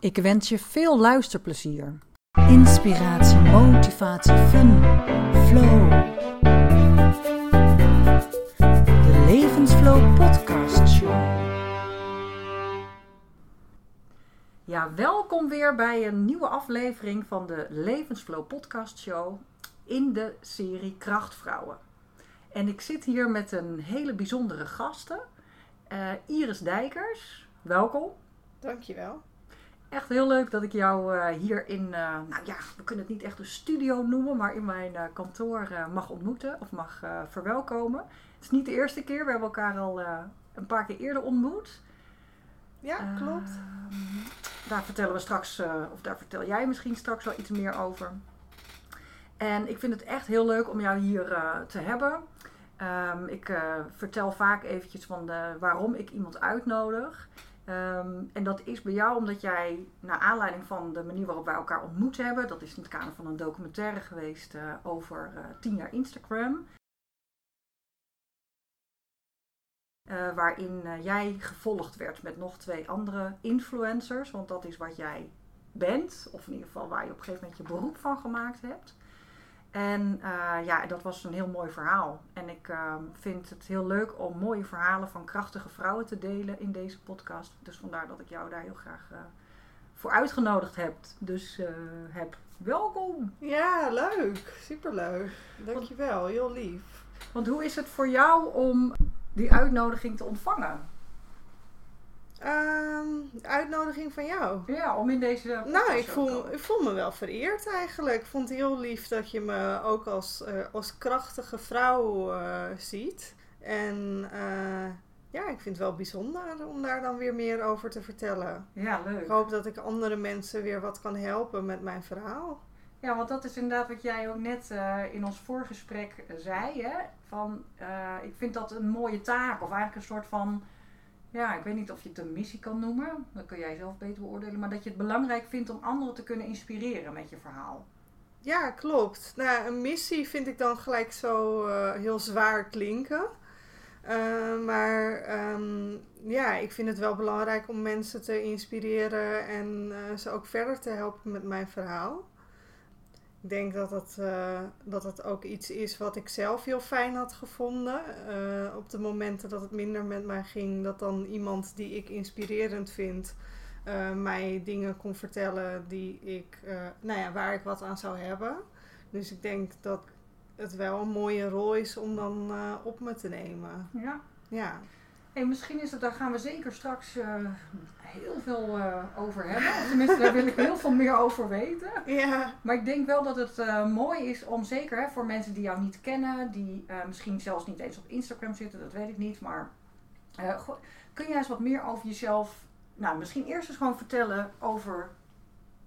Ik wens je veel luisterplezier. Inspiratie, motivatie, fun, flow. De Levensflow Podcast Show. Ja, welkom weer bij een nieuwe aflevering van de Levensflow Podcast Show in de serie Krachtvrouwen. En ik zit hier met een hele bijzondere gasten. Eh, Iris Dijkers, welkom. Dankjewel. Echt heel leuk dat ik jou eh, hier in, eh, nou ja, we kunnen het niet echt een studio noemen, maar in mijn eh, kantoor mag ontmoeten of mag verwelkomen. Het is niet de eerste keer, we hebben elkaar al een paar keer eerder ontmoet. Ja, klopt. Daar vertellen we straks, of daar vertel jij misschien straks wel iets meer over. En ik vind het echt heel leuk om jou hier te hebben. Ehm, ik vertel vaak eventjes van de, waarom ik iemand uitnodig. Ehm, en dat is bij jou omdat jij, naar aanleiding van de manier waarop wij elkaar ontmoet hebben, dat is in het kader van een documentaire geweest eh, over eh, 10 jaar Instagram. Eh, waarin jij gevolgd werd met nog twee andere influencers. Want dat is wat jij bent. Of in ieder geval waar je op een gegeven moment je beroep van gemaakt hebt. En eh, ja, dat was een heel mooi verhaal. En ik eh, vind het heel leuk om mooie verhalen van krachtige vrouwen te delen in deze podcast. Dus vandaar dat ik jou daar heel graag eh, voor uitgenodigd heb. Dus eh, heb welkom. Ja, leuk. Superleuk. Dankjewel. Heel lief. Want hoe is het voor jou om die uitnodiging te ontvangen? De uitnodiging van jou. Ja, om in deze. Nou, ik voel, ik voel me wel vereerd eigenlijk. Ik vond het heel lief dat je me ook als, eh, als krachtige vrouw eh, ziet. En eh, ja, ik vind het wel bijzonder om daar dan weer meer over te vertellen. Ja, leuk. Ik hoop dat ik andere mensen weer wat kan helpen met mijn verhaal. Ja, want dat is inderdaad wat jij ook net in ons voorgesprek zei. Hè? Van, ik vind dat een mooie taak. Of eigenlijk een soort van. Ja, ik weet niet of je het een missie kan noemen. Dat kun jij zelf beter beoordelen. Maar dat je het belangrijk vindt om anderen te kunnen inspireren met je verhaal. Ja, klopt. Nou, een missie vind ik dan gelijk zo eh, heel zwaar klinken. Eh, maar ehm, ja, ik vind het wel belangrijk om mensen te inspireren en eh, ze ook verder te helpen met mijn verhaal. Ik denk dat dat, eh, dat het ook iets is wat ik zelf heel fijn had gevonden. Eh, op de momenten dat het minder met mij ging, dat dan iemand die ik inspirerend vind, eh, mij dingen kon vertellen die ik, nou ja, waar ik wat aan zou hebben. Dus ik denk dat het wel een mooie rol is om dan op me te nemen. Ja. Ja. Hey, misschien is het, daar gaan we zeker straks eh, heel veel eh, over hebben. Of Tenminste, daar wil ik heel veel meer over weten. Ja. Maar ik denk wel dat het eh, mooi is om zeker hè, voor mensen die jou niet kennen, die misschien zelfs niet eens op Instagram zitten, dat weet ik niet. Maar kun jij eens wat meer over jezelf, nou misschien eerst eens gewoon vertellen over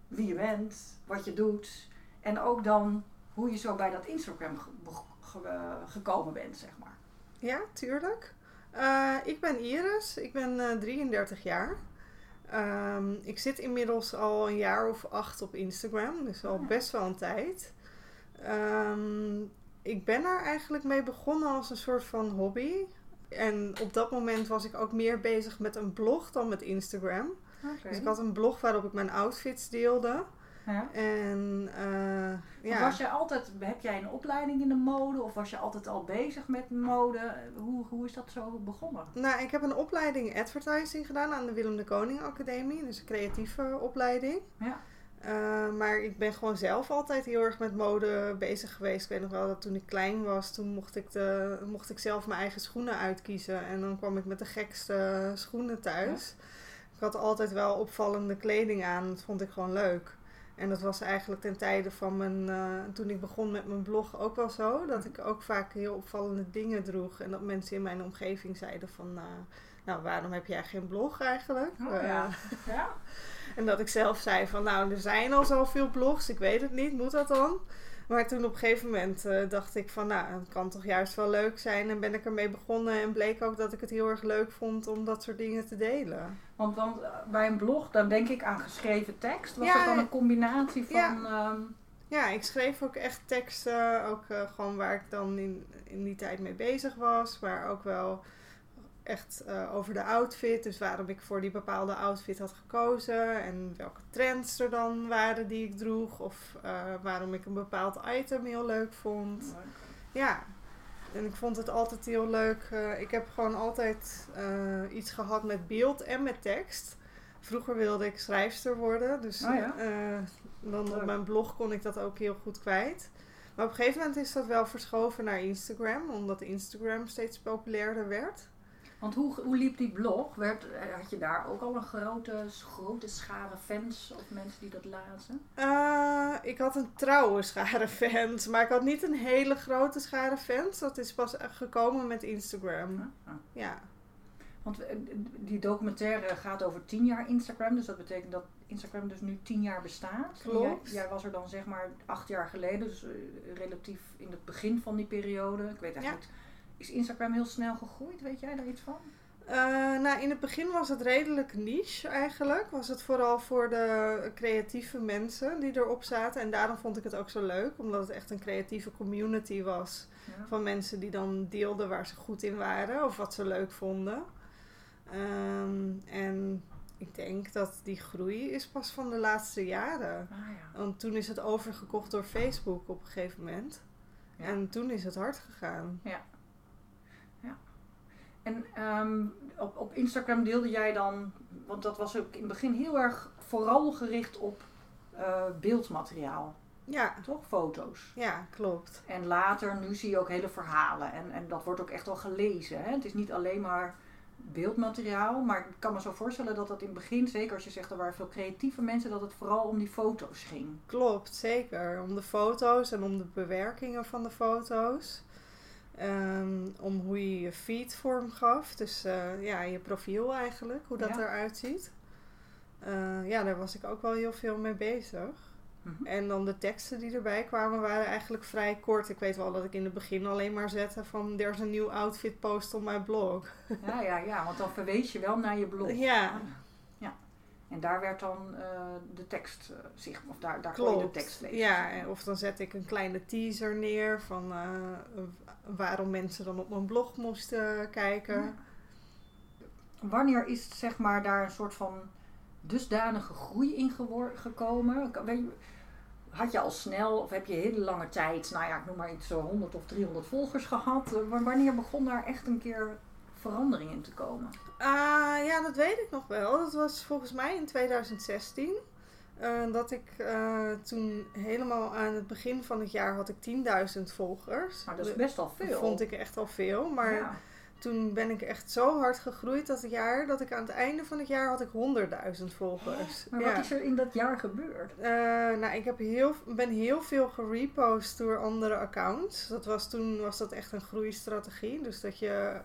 wie je bent, wat je doet en ook dan hoe je zo bij dat Instagram ge- be- ge- gekomen bent, zeg maar. Ja, tuurlijk. Eh, ik ben Iris, ik ben eh, 33 jaar. Ehm, ik zit inmiddels al een jaar of acht op Instagram, dus al Ah. best wel een tijd. Ehm, ik ben er eigenlijk mee begonnen als een soort van hobby. En op dat moment was ik ook meer bezig met een blog dan met Instagram. Dus ik had een blog waarop ik mijn outfits deelde. Ja. En eh, ja. Was je altijd, heb jij een opleiding in de mode of was je altijd al bezig met mode? Hoe, hoe is dat zo begonnen? Nou, ik heb een opleiding advertising gedaan aan de Willem de Koning Academie. Dus een creatieve opleiding. Ja. Uh, maar ik ben gewoon zelf altijd heel erg met mode bezig geweest. Ik weet nog wel dat toen ik klein was, toen mocht ik, de, mocht ik zelf mijn eigen schoenen uitkiezen. En dan kwam ik met de gekste schoenen thuis. Ik had altijd wel opvallende kleding aan. Dat vond ik gewoon leuk. En dat was eigenlijk ten tijde van mijn, uh, toen ik begon met mijn blog ook wel zo. Dat ik ook vaak heel opvallende dingen droeg. En dat mensen in mijn omgeving zeiden van, uh, nou, waarom heb jij geen blog eigenlijk? Oh, ja. Eh, ja. en dat ik zelf zei van, nou, er zijn al zoveel blogs, ik weet het niet, moet dat dan? Maar toen op een gegeven moment eh, dacht ik van, nou, het kan toch juist wel leuk zijn. En ben ik ermee begonnen en bleek ook dat ik het heel erg leuk vond om dat soort dingen te delen. Want, want eh, bij een blog, dan denk ik aan geschreven tekst. Was Ja, dat dan een combinatie van... ja. ehm, Ja, ik schreef ook echt teksten, ook eh, gewoon waar ik dan in, in die tijd mee bezig was. Maar ook wel echt eh, over de outfit. Dus waarom ik voor die bepaalde outfit had gekozen. En welke trends er dan waren die ik droeg. Of eh, waarom ik een bepaald item heel leuk vond. Ja, en ik vond het altijd heel leuk. eh, ik heb gewoon altijd iets gehad met beeld en met tekst. Vroeger wilde ik schrijfster worden, dus Oh ja? dan Leuk. op mijn blog kon ik dat ook heel goed kwijt. Maar op een gegeven moment is dat wel verschoven naar Instagram, omdat Instagram steeds populairder werd. Want hoe, hoe liep die blog? Werd, eh, had je daar ook al een grote, grote schare fans of mensen die dat lazen? Eh, ik had een trouwe schare fans, maar ik had niet een hele grote schare fans. Dat is pas gekomen met Instagram. Ah. Ja, Want eh, die documentaire gaat over tien jaar Instagram. Dus dat betekent dat Instagram dus nu tien jaar bestaat. Klopt. Jij, jij was er dan zeg maar acht jaar geleden. Dus relatief in het begin van die periode. Ik weet eigenlijk niet. Is Instagram heel snel gegroeid? Weet jij daar iets van? Eh, nou, in het begin was het redelijk niche eigenlijk. Was het vooral voor de creatieve mensen die erop zaten. En daarom vond ik het ook zo leuk, omdat het echt een creatieve community was. Ja. Van mensen die dan deelden waar ze goed in waren of wat ze leuk vonden. Ehm, en ik denk dat die groei is pas van de laatste jaren. Ah, ja. Want toen is het overgekocht door Facebook op een gegeven moment. Ja. En toen is het hard gegaan. En ehm, op, op Instagram deelde jij dan, want dat was ook in het begin heel erg vooral gericht op eh, beeldmateriaal, Ja, toch? Foto's. ja, klopt. En later, nu zie je ook hele verhalen en, en dat wordt ook echt wel gelezen. Hè? Het is niet alleen maar beeldmateriaal, maar ik kan me zo voorstellen dat dat in het begin, zeker als je zegt er waren veel creatieve mensen, dat het vooral om die foto's ging. Klopt, zeker. Om de foto's en om de bewerkingen van de foto's. Ehm, om hoe je je feed vorm gaf. Dus eh, ja, je profiel eigenlijk, hoe dat Ja. eruit ziet. Eh, ja, daar was ik ook wel heel veel mee bezig. Mhm. En dan de teksten die erbij kwamen waren eigenlijk vrij kort. Ik weet wel dat ik in het begin alleen maar zette van... There's a new outfit post op mijn blog. Ja, ja, ja, want dan verwees je wel naar je blog. Ja. ja. En daar werd dan eh, de tekst zichtbaar, of daar, daar kon je de tekst lezen. Ja, of dan zet ik een kleine teaser neer van waarom mensen dan op mijn blog moesten kijken. Ja. Wanneer is zeg maar daar een soort van dusdanige groei in gekomen? Had je al snel of heb je hele lange tijd, nou ja, ik noem maar iets, zo 100 of 300 volgers gehad? Eh, wa- Wanneer begon daar echt een keer verandering in te komen? Ah, ja, dat weet ik nog wel. Dat was volgens mij in 2016. Eh, dat ik eh, toen helemaal aan het begin van het jaar had ik 10.000 volgers. Nou, dat is best Dat veel. vond ik echt al veel. Maar Ja. toen ben ik echt zo hard gegroeid dat jaar dat ik aan het einde van het jaar had ik 100.000 volgers. Maar Ja. wat is er in dat jaar gebeurd? Eh, nou, ik heb heel, ben heel veel gerepost door andere accounts. Dat was, toen was dat echt een groeistrategie. Dus dat je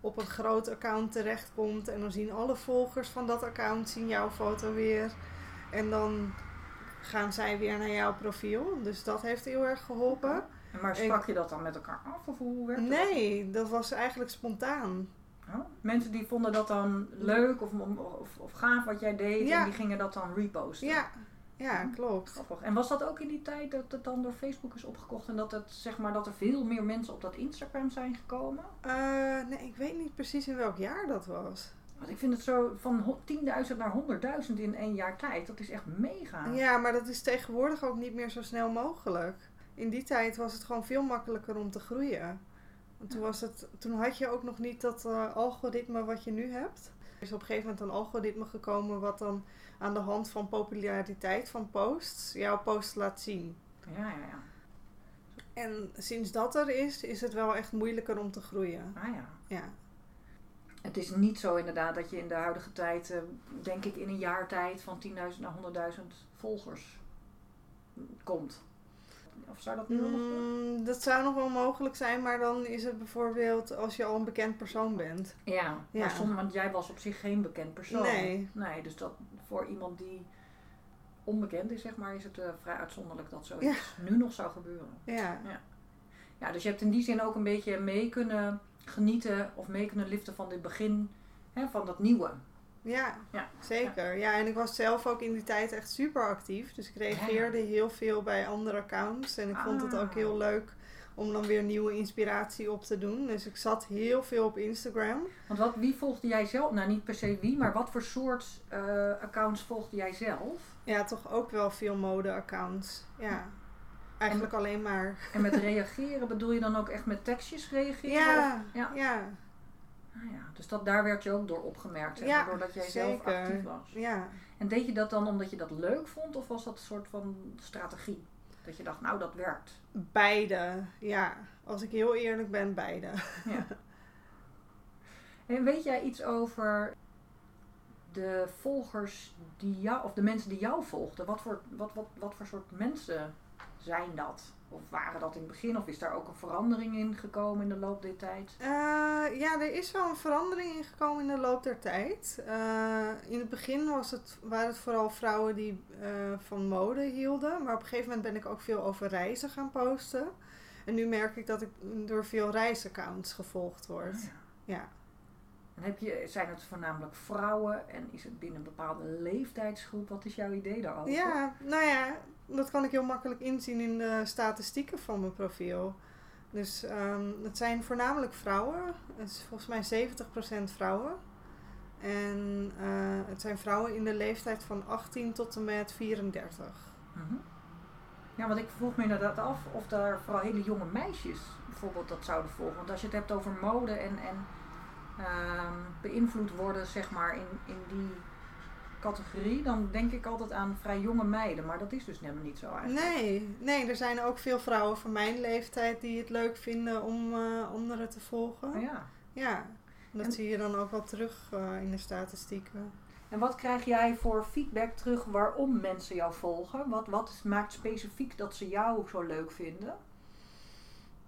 op een groot account terechtkomt en dan zien alle volgers van dat account zien jouw foto weer. En dan gaan zij weer naar jouw profiel. Dus dat heeft heel erg geholpen. Maar sprak je dat dan met elkaar af of hoe dat? Nee, dat was eigenlijk spontaan. Oh, Mensen die vonden dat dan leuk of, of, of gaaf wat jij deed Ja. en die gingen dat dan reposten. Ja, ja klopt. Grappig. En was dat ook in die tijd dat het dan door Facebook is opgekocht en dat, het, zeg maar, dat er veel meer mensen op dat Instagram zijn gekomen? Eh, nee, ik weet niet precies in welk jaar dat was. Want ik vind het zo van ho- 10.000 naar 100.000 in één jaar tijd, dat is echt mega. Ja, maar dat is tegenwoordig ook niet meer zo snel mogelijk. In die tijd was het gewoon veel makkelijker om te groeien. Want toen, was het, toen had je ook nog niet dat eh, algoritme wat je nu hebt. Er is op een gegeven moment een algoritme gekomen wat dan aan de hand van populariteit van posts jouw post laat zien. Ja, ja, ja. En sinds dat er is, is het wel echt moeilijker om te groeien. Ah ja. Ja, Het is niet zo inderdaad dat je in de huidige tijd, eh, denk ik in een jaar tijd, van 10.000 naar 100.000 volgers komt. Of zou dat nu nog? Mm, dat zou nog wel mogelijk zijn, maar dan is het bijvoorbeeld als je al een bekend persoon bent. Ja, Ja. Maar soms, want jij was op zich geen bekend persoon. Nee. Nee, dus dat voor iemand die onbekend is, zeg maar, is het eh, vrij uitzonderlijk dat zoiets nu nog zou gebeuren. Ja, Ja, dus je hebt in die zin ook een beetje mee kunnen genieten of mee kunnen liften van dit begin hè, van dat nieuwe. ja, Ja. zeker. Ja, en ik was zelf ook in die tijd echt super actief. Dus ik reageerde heel veel bij andere accounts. En ik vond het Ah. ook heel leuk om dan weer nieuwe inspiratie op te doen. Dus ik zat heel veel op Instagram. Want wat, wie volgde jij zelf? Nou, niet per se wie, maar wat voor soort eh, accounts volgde jij zelf? Ja, toch ook wel veel mode-accounts. Ja, eigenlijk alleen maar. En met reageren bedoel je dan ook echt met tekstjes reageren? Ja, Of- ja. ja, Ah, ja. Dus dat, daar werd je ook door opgemerkt, zeg Ja, doordat jij zelf actief was. ja. En deed je dat dan omdat je dat leuk vond of was dat een soort van strategie? Dat je dacht, nou dat werkt. Beide, ja. Als ik heel eerlijk ben, beide. Ja. en weet jij iets over de volgers die jou, of de mensen die jou volgden? Wat voor, wat, wat, wat voor soort mensen zijn dat? Of waren dat in het begin? Of is daar ook een verandering in gekomen in de loop der tijd? Eh, ja, er is wel een verandering in gekomen in de loop der tijd. Eh, in het begin was het, waren het vooral vrouwen die eh, van mode hielden. Maar op een gegeven moment ben ik ook veel over reizen gaan posten. En nu merk ik dat ik door veel reisaccounts gevolgd word. Ah, Ja. En heb je, zijn het voornamelijk vrouwen en is het binnen een bepaalde leeftijdsgroep? Wat is jouw idee daarover? Ja, nou ja, dat kan ik heel makkelijk inzien in de statistieken van mijn profiel. Dus ehm, het zijn voornamelijk vrouwen. Het is volgens mij 70% vrouwen. En eh, het zijn vrouwen in de leeftijd van 18 tot en met 34. Mhm. Ja, want ik vroeg me inderdaad af of daar vooral hele jonge meisjes bijvoorbeeld dat zouden volgen. Want als je het hebt over mode en, en ehm, beïnvloed worden, zeg maar, in, in die categorie, dan denk ik altijd aan vrij jonge meiden. Maar dat is dus helemaal niet zo eigenlijk. Nee, nee, er zijn ook veel vrouwen van mijn leeftijd die het leuk vinden om anderen te volgen. Oh ja. Ja, dat En- zie je dan ook wel terug eh, in de statistieken. En wat krijg jij voor feedback terug waarom mensen jou volgen? Wat, wat maakt specifiek dat ze jou zo leuk vinden?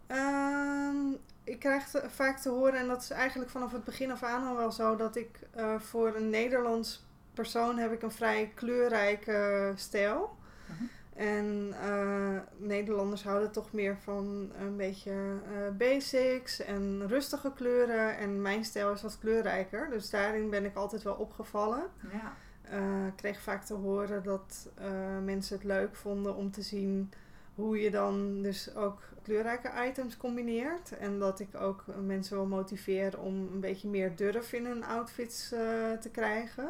Ehm, ik krijg te- vaak te horen, en dat is eigenlijk vanaf het begin af aan al wel zo, dat ik eh, voor een Nederlands persoon heb ik een vrij kleurrijke stijl. Mhm. En eh, Nederlanders houden toch meer van een beetje eh, basics en rustige kleuren. En mijn stijl is wat kleurrijker, dus daarin ben ik altijd wel opgevallen. Ja. Eh, ik kreeg vaak te horen dat mensen het leuk vonden om te zien hoe je dan dus ook kleurrijke items combineert. En dat ik ook mensen wil motiveren om een beetje meer durf in hun outfits te krijgen.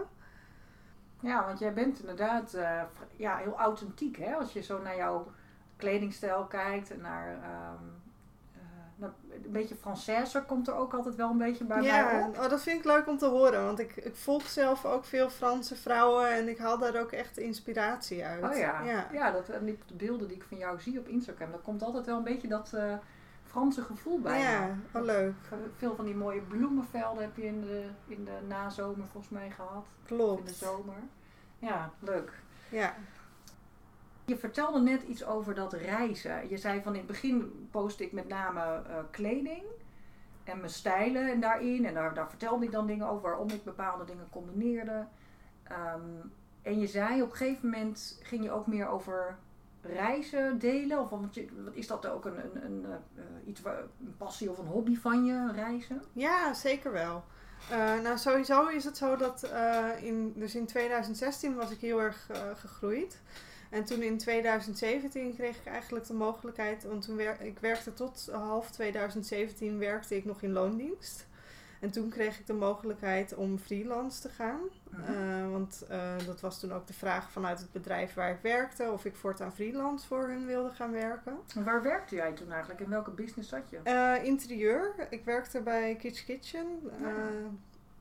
Ja, want jij bent inderdaad eh, ja, heel authentiek. Hè? Als je zo naar jouw kledingstijl kijkt en naar. ehm, eh, nou, een beetje Française komt er ook altijd wel een beetje bij mij ja, op. oh, dat vind ik leuk om te horen. Want ik, ik volg zelf ook veel Franse vrouwen en ik haal daar ook echt inspiratie uit. Oh ja, ja. ja. dat, en die de beelden die ik van jou zie op Instagram, daar komt altijd wel een beetje dat eh, Franse gevoel bij. Ja, oh, leuk. Veel van die mooie bloemenvelden heb je in de, in de nazomer volgens mij gehad. Of in de Klopt. zomer. Ja, leuk. Ja. Je vertelde net iets over dat reizen. Je zei van in het begin postte ik met name eh, kleding en mijn stijlen en daarin. En daar, daar vertelde ik dan dingen over waarom ik bepaalde dingen combineerde. Ehm, en je zei op een gegeven moment ging je ook meer over reizen delen. Of is dat ook een, een, een, eh, iets een passie of een hobby van je, reizen? Ja, zeker wel. Eh, nou, sowieso is het zo dat eh, in, dus in 2016 was ik heel erg gegroeid. En toen in 2017 kreeg ik eigenlijk de mogelijkheid, want toen wer ik werkte tot half 2017 werkte ik nog in loondienst. En toen kreeg ik de mogelijkheid om freelance te gaan. Mhm. Eh, want eh, dat was toen ook de vraag vanuit het bedrijf waar ik werkte of ik voortaan freelance voor hun wilde gaan werken. En waar werkte jij toen eigenlijk? In welke business zat je? Eh, interieur. Ik werkte bij Kitsch Kitchen. Ja. Eh,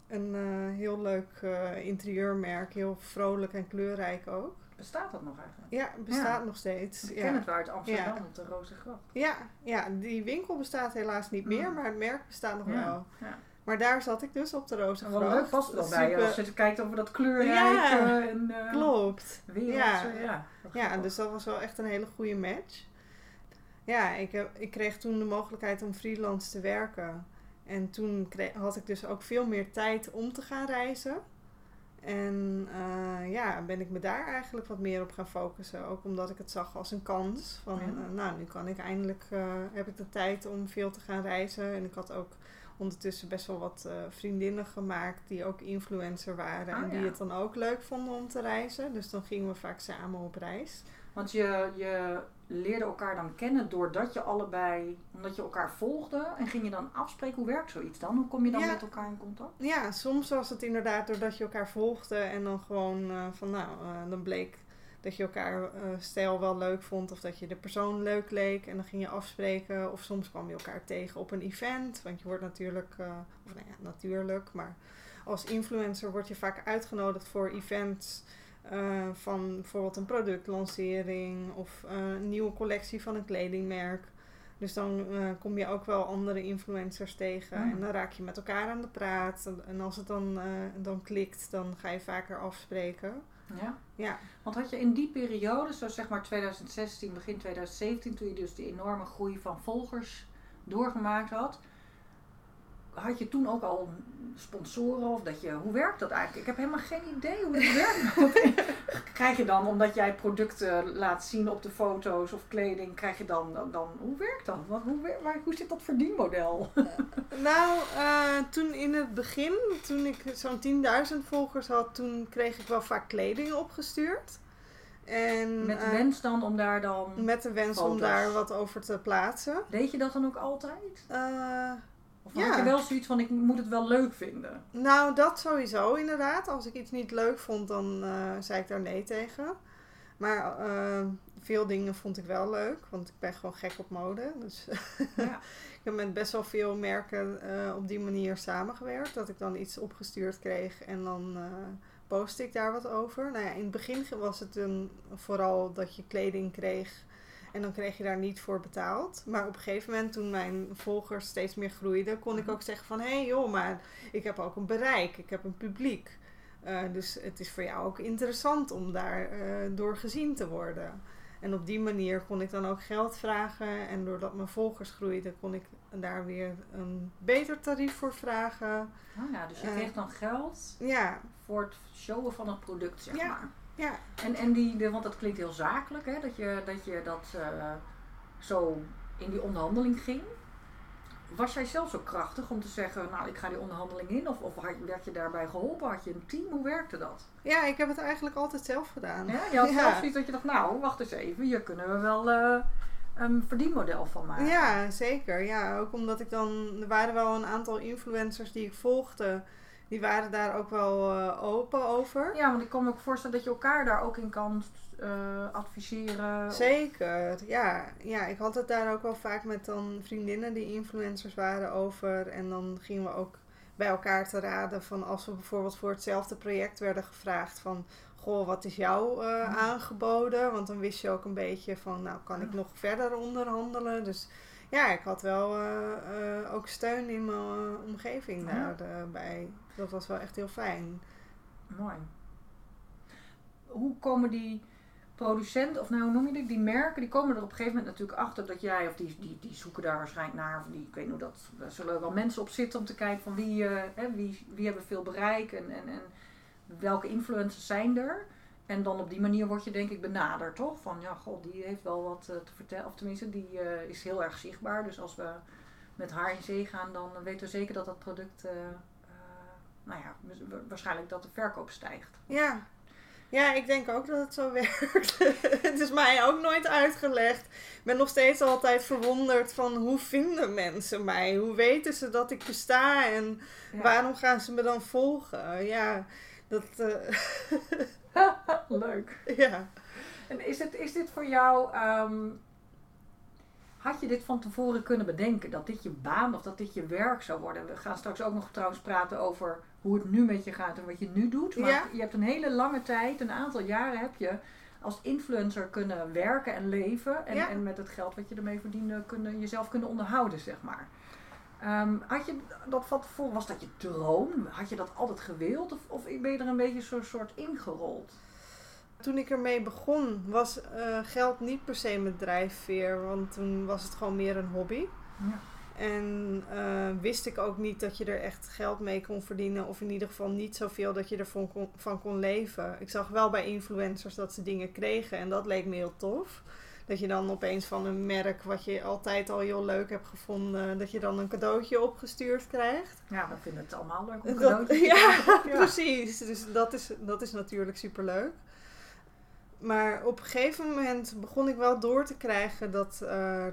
een heel leuk interieurmerk. Heel vrolijk en kleurrijk ook. Bestaat dat nog eigenlijk? Ja, bestaat Ja. nog steeds. Ik ken Ja. het wel uit Amsterdam Ja. op de Rozengracht. Ja, ja, die winkel bestaat helaas niet meer, Mm. maar het merk bestaat nog wel. Ja. Maar daar zat ik dus op de En Rozengracht. wel leuk past het wel bij Super- als je kijkt over dat kleurrijke Ja, en uh, Klopt. wereld. Ja. ja. Ja, grappig. dus dat was wel echt een hele goede match. ja, ik, heb, ik kreeg toen de mogelijkheid om freelance te werken. En toen kreeg, had ik dus ook veel meer tijd om te gaan reizen. En uh, ja, ben ik me daar eigenlijk wat meer op gaan focussen. Ook omdat ik het zag als een kans. Van, Ja. uh, nou, nu kan ik eindelijk, uh, heb ik de tijd om veel te gaan reizen. En ik had ook ondertussen best wel wat uh, vriendinnen gemaakt die ook influencer waren. Oh, en die ja. het dan ook leuk vonden om te reizen. Dus dan gingen we vaak samen op reis. Want je, je leerde elkaar dan kennen doordat je allebei, omdat je elkaar volgde. En ging je dan afspreken, hoe werkt zoiets dan? Hoe kom je dan Ja. met elkaar in contact? Ja, soms was het inderdaad doordat je elkaar volgde en dan gewoon uh, van nou, uh, dan bleek dat je elkaar uh, stijl wel leuk vond of dat je de persoon leuk leek en dan ging je afspreken. Of soms kwam je elkaar tegen op een event, want je wordt natuurlijk, uh, of nou ja, natuurlijk, maar als influencer word je vaak uitgenodigd voor events. Uh, van bijvoorbeeld een productlancering of een nieuwe collectie van een kledingmerk. Dus dan kom je ook wel andere influencers tegen. Mm. En dan raak je met elkaar aan de praat. En, en als het dan, dan klikt, dan ga je vaker afspreken. Ja. Ja. Want had je in die periode, zo zeg maar 2016, begin 2017, toen je dus die enorme groei van volgers doorgemaakt had, had je toen ook al sponsoren of dat je, hoe werkt dat eigenlijk? Ik heb helemaal geen idee hoe het werkt. krijg je dan, omdat jij producten laat zien op de foto's of kleding, krijg je dan, dan, dan hoe werkt dat? Wat, hoe, waar, hoe zit dat verdienmodel? Nou, uh, toen in het begin, toen ik zo'n 10.000 volgers had, toen kreeg ik wel vaak kleding opgestuurd. En, Met de uh, wens dan om daar dan, met de wens om daar wat over te plaatsen. deed je dat dan ook altijd? Uh, Of Ja. had je wel zoiets van, ik moet het wel leuk vinden? Nou, dat sowieso inderdaad. Als ik iets niet leuk vond, dan uh, zei ik daar nee tegen. Maar uh, veel dingen vond ik wel leuk, want ik ben gewoon gek op mode. Dus Ja. ik heb met best wel veel merken uh, op die manier samengewerkt. Dat ik dan iets opgestuurd kreeg en dan postte ik daar wat over. Nou ja, in het begin was het een, vooral dat je kleding kreeg en dan kreeg je daar niet voor betaald. Maar op een gegeven moment, toen mijn volgers steeds meer groeiden, kon ik ook zeggen van... Hé hey joh, maar ik heb ook een bereik. Ik heb een publiek. Uh, dus het is voor jou ook interessant om daar uh, door gezien te worden. En op die manier kon ik dan ook geld vragen. En doordat mijn volgers groeiden, kon ik daar weer een beter tarief voor vragen. Oh ja, dus je Eh, kreeg dan geld Ja, voor het showen van het product, zeg Ja. maar. Ja. En, en die, de, want dat klinkt heel zakelijk, hè, dat je dat, je dat uh, zo in die onderhandeling ging. Was jij zelf zo krachtig om te zeggen, nou ik ga die onderhandeling in? Of, of had- werd je daarbij geholpen? Had je een team? Hoe werkte dat? ja, ik heb het eigenlijk altijd zelf gedaan. Ja, je had Ja. zelf zoiets dat je dacht, nou wacht eens even, hier kunnen we wel eh, een verdienmodel van maken. Ja, zeker. Ja, ook omdat ik dan... Er waren wel een aantal influencers die ik volgde. Die waren daar ook wel eh, open over. Ja, want ik kan me ook voorstellen dat je elkaar daar ook in kan eh, adviseren. Zeker, ja. ja. Ik had het daar ook wel vaak met dan vriendinnen die influencers waren over. En dan gingen we ook bij elkaar te raden van als we bijvoorbeeld voor hetzelfde project werden gevraagd van... Goh, wat is jou eh, Mhm. aangeboden? Want dan wist je ook een beetje van, nou kan ik Ja. nog verder onderhandelen? Dus ja, ik had wel ook steun in mijn omgeving Ja. daarbij. Dat was wel echt heel fijn. Mooi. Hoe komen die producenten, of nou hoe noem je die, die merken, die komen er op een gegeven moment natuurlijk achter dat jij, of die, die, die zoeken daar waarschijnlijk naar, of die, ik weet niet hoe dat, daar zullen wel mensen op zitten om te kijken van wie, eh, hè, wie, wie hebben veel bereik en, en, en welke influencers zijn er. En dan op die manier word je denk ik benaderd, toch? Van ja, god, die heeft wel wat eh, te vertellen. Of tenminste, die eh, is heel erg zichtbaar. Dus als we met haar in zee gaan, dan weten we zeker dat dat product, nou ja, wa- waarschijnlijk dat de verkoop stijgt. Ja. Ja, ik denk ook dat het zo werkt. het is mij ook nooit uitgelegd. Ik ben nog steeds altijd verwonderd van hoe vinden mensen mij? Hoe weten ze dat ik besta en Ja. waarom gaan ze me dan volgen? Ja, dat... eh, Leuk. ja. En is, het, is dit voor jou, ehm, had je dit van tevoren kunnen bedenken? Dat dit je baan of dat dit je werk zou worden? We gaan straks ook nog trouwens praten over hoe het nu met je gaat en wat je nu doet. Maar Ja. je hebt een hele lange tijd, een aantal jaren heb je als influencer kunnen werken en leven. En, Ja. en met het geld wat je ermee verdiende kunnen, jezelf kunnen onderhouden, zeg maar. Ehm, had je dat van tevoren, was dat je droom? Had je dat altijd gewild? Of, of ben je er een beetje zo'n soort ingerold? Toen ik ermee begon, was eh, geld niet per se mijn drijfveer, want toen was het gewoon meer een hobby. Ja. En eh, wist ik ook niet dat je er echt geld mee kon verdienen, of in ieder geval niet zoveel dat je ervan kon, van kon leven. Ik zag wel bij influencers dat ze dingen kregen en dat leek me heel tof. Dat je dan opeens van een merk wat je altijd al heel leuk hebt gevonden, dat je dan een cadeautje opgestuurd krijgt. Ja, we vinden het allemaal leuk om cadeautjes. Ja. precies. Dus dat is, dat is natuurlijk superleuk. Maar op een gegeven moment begon ik wel door te krijgen dat, eh,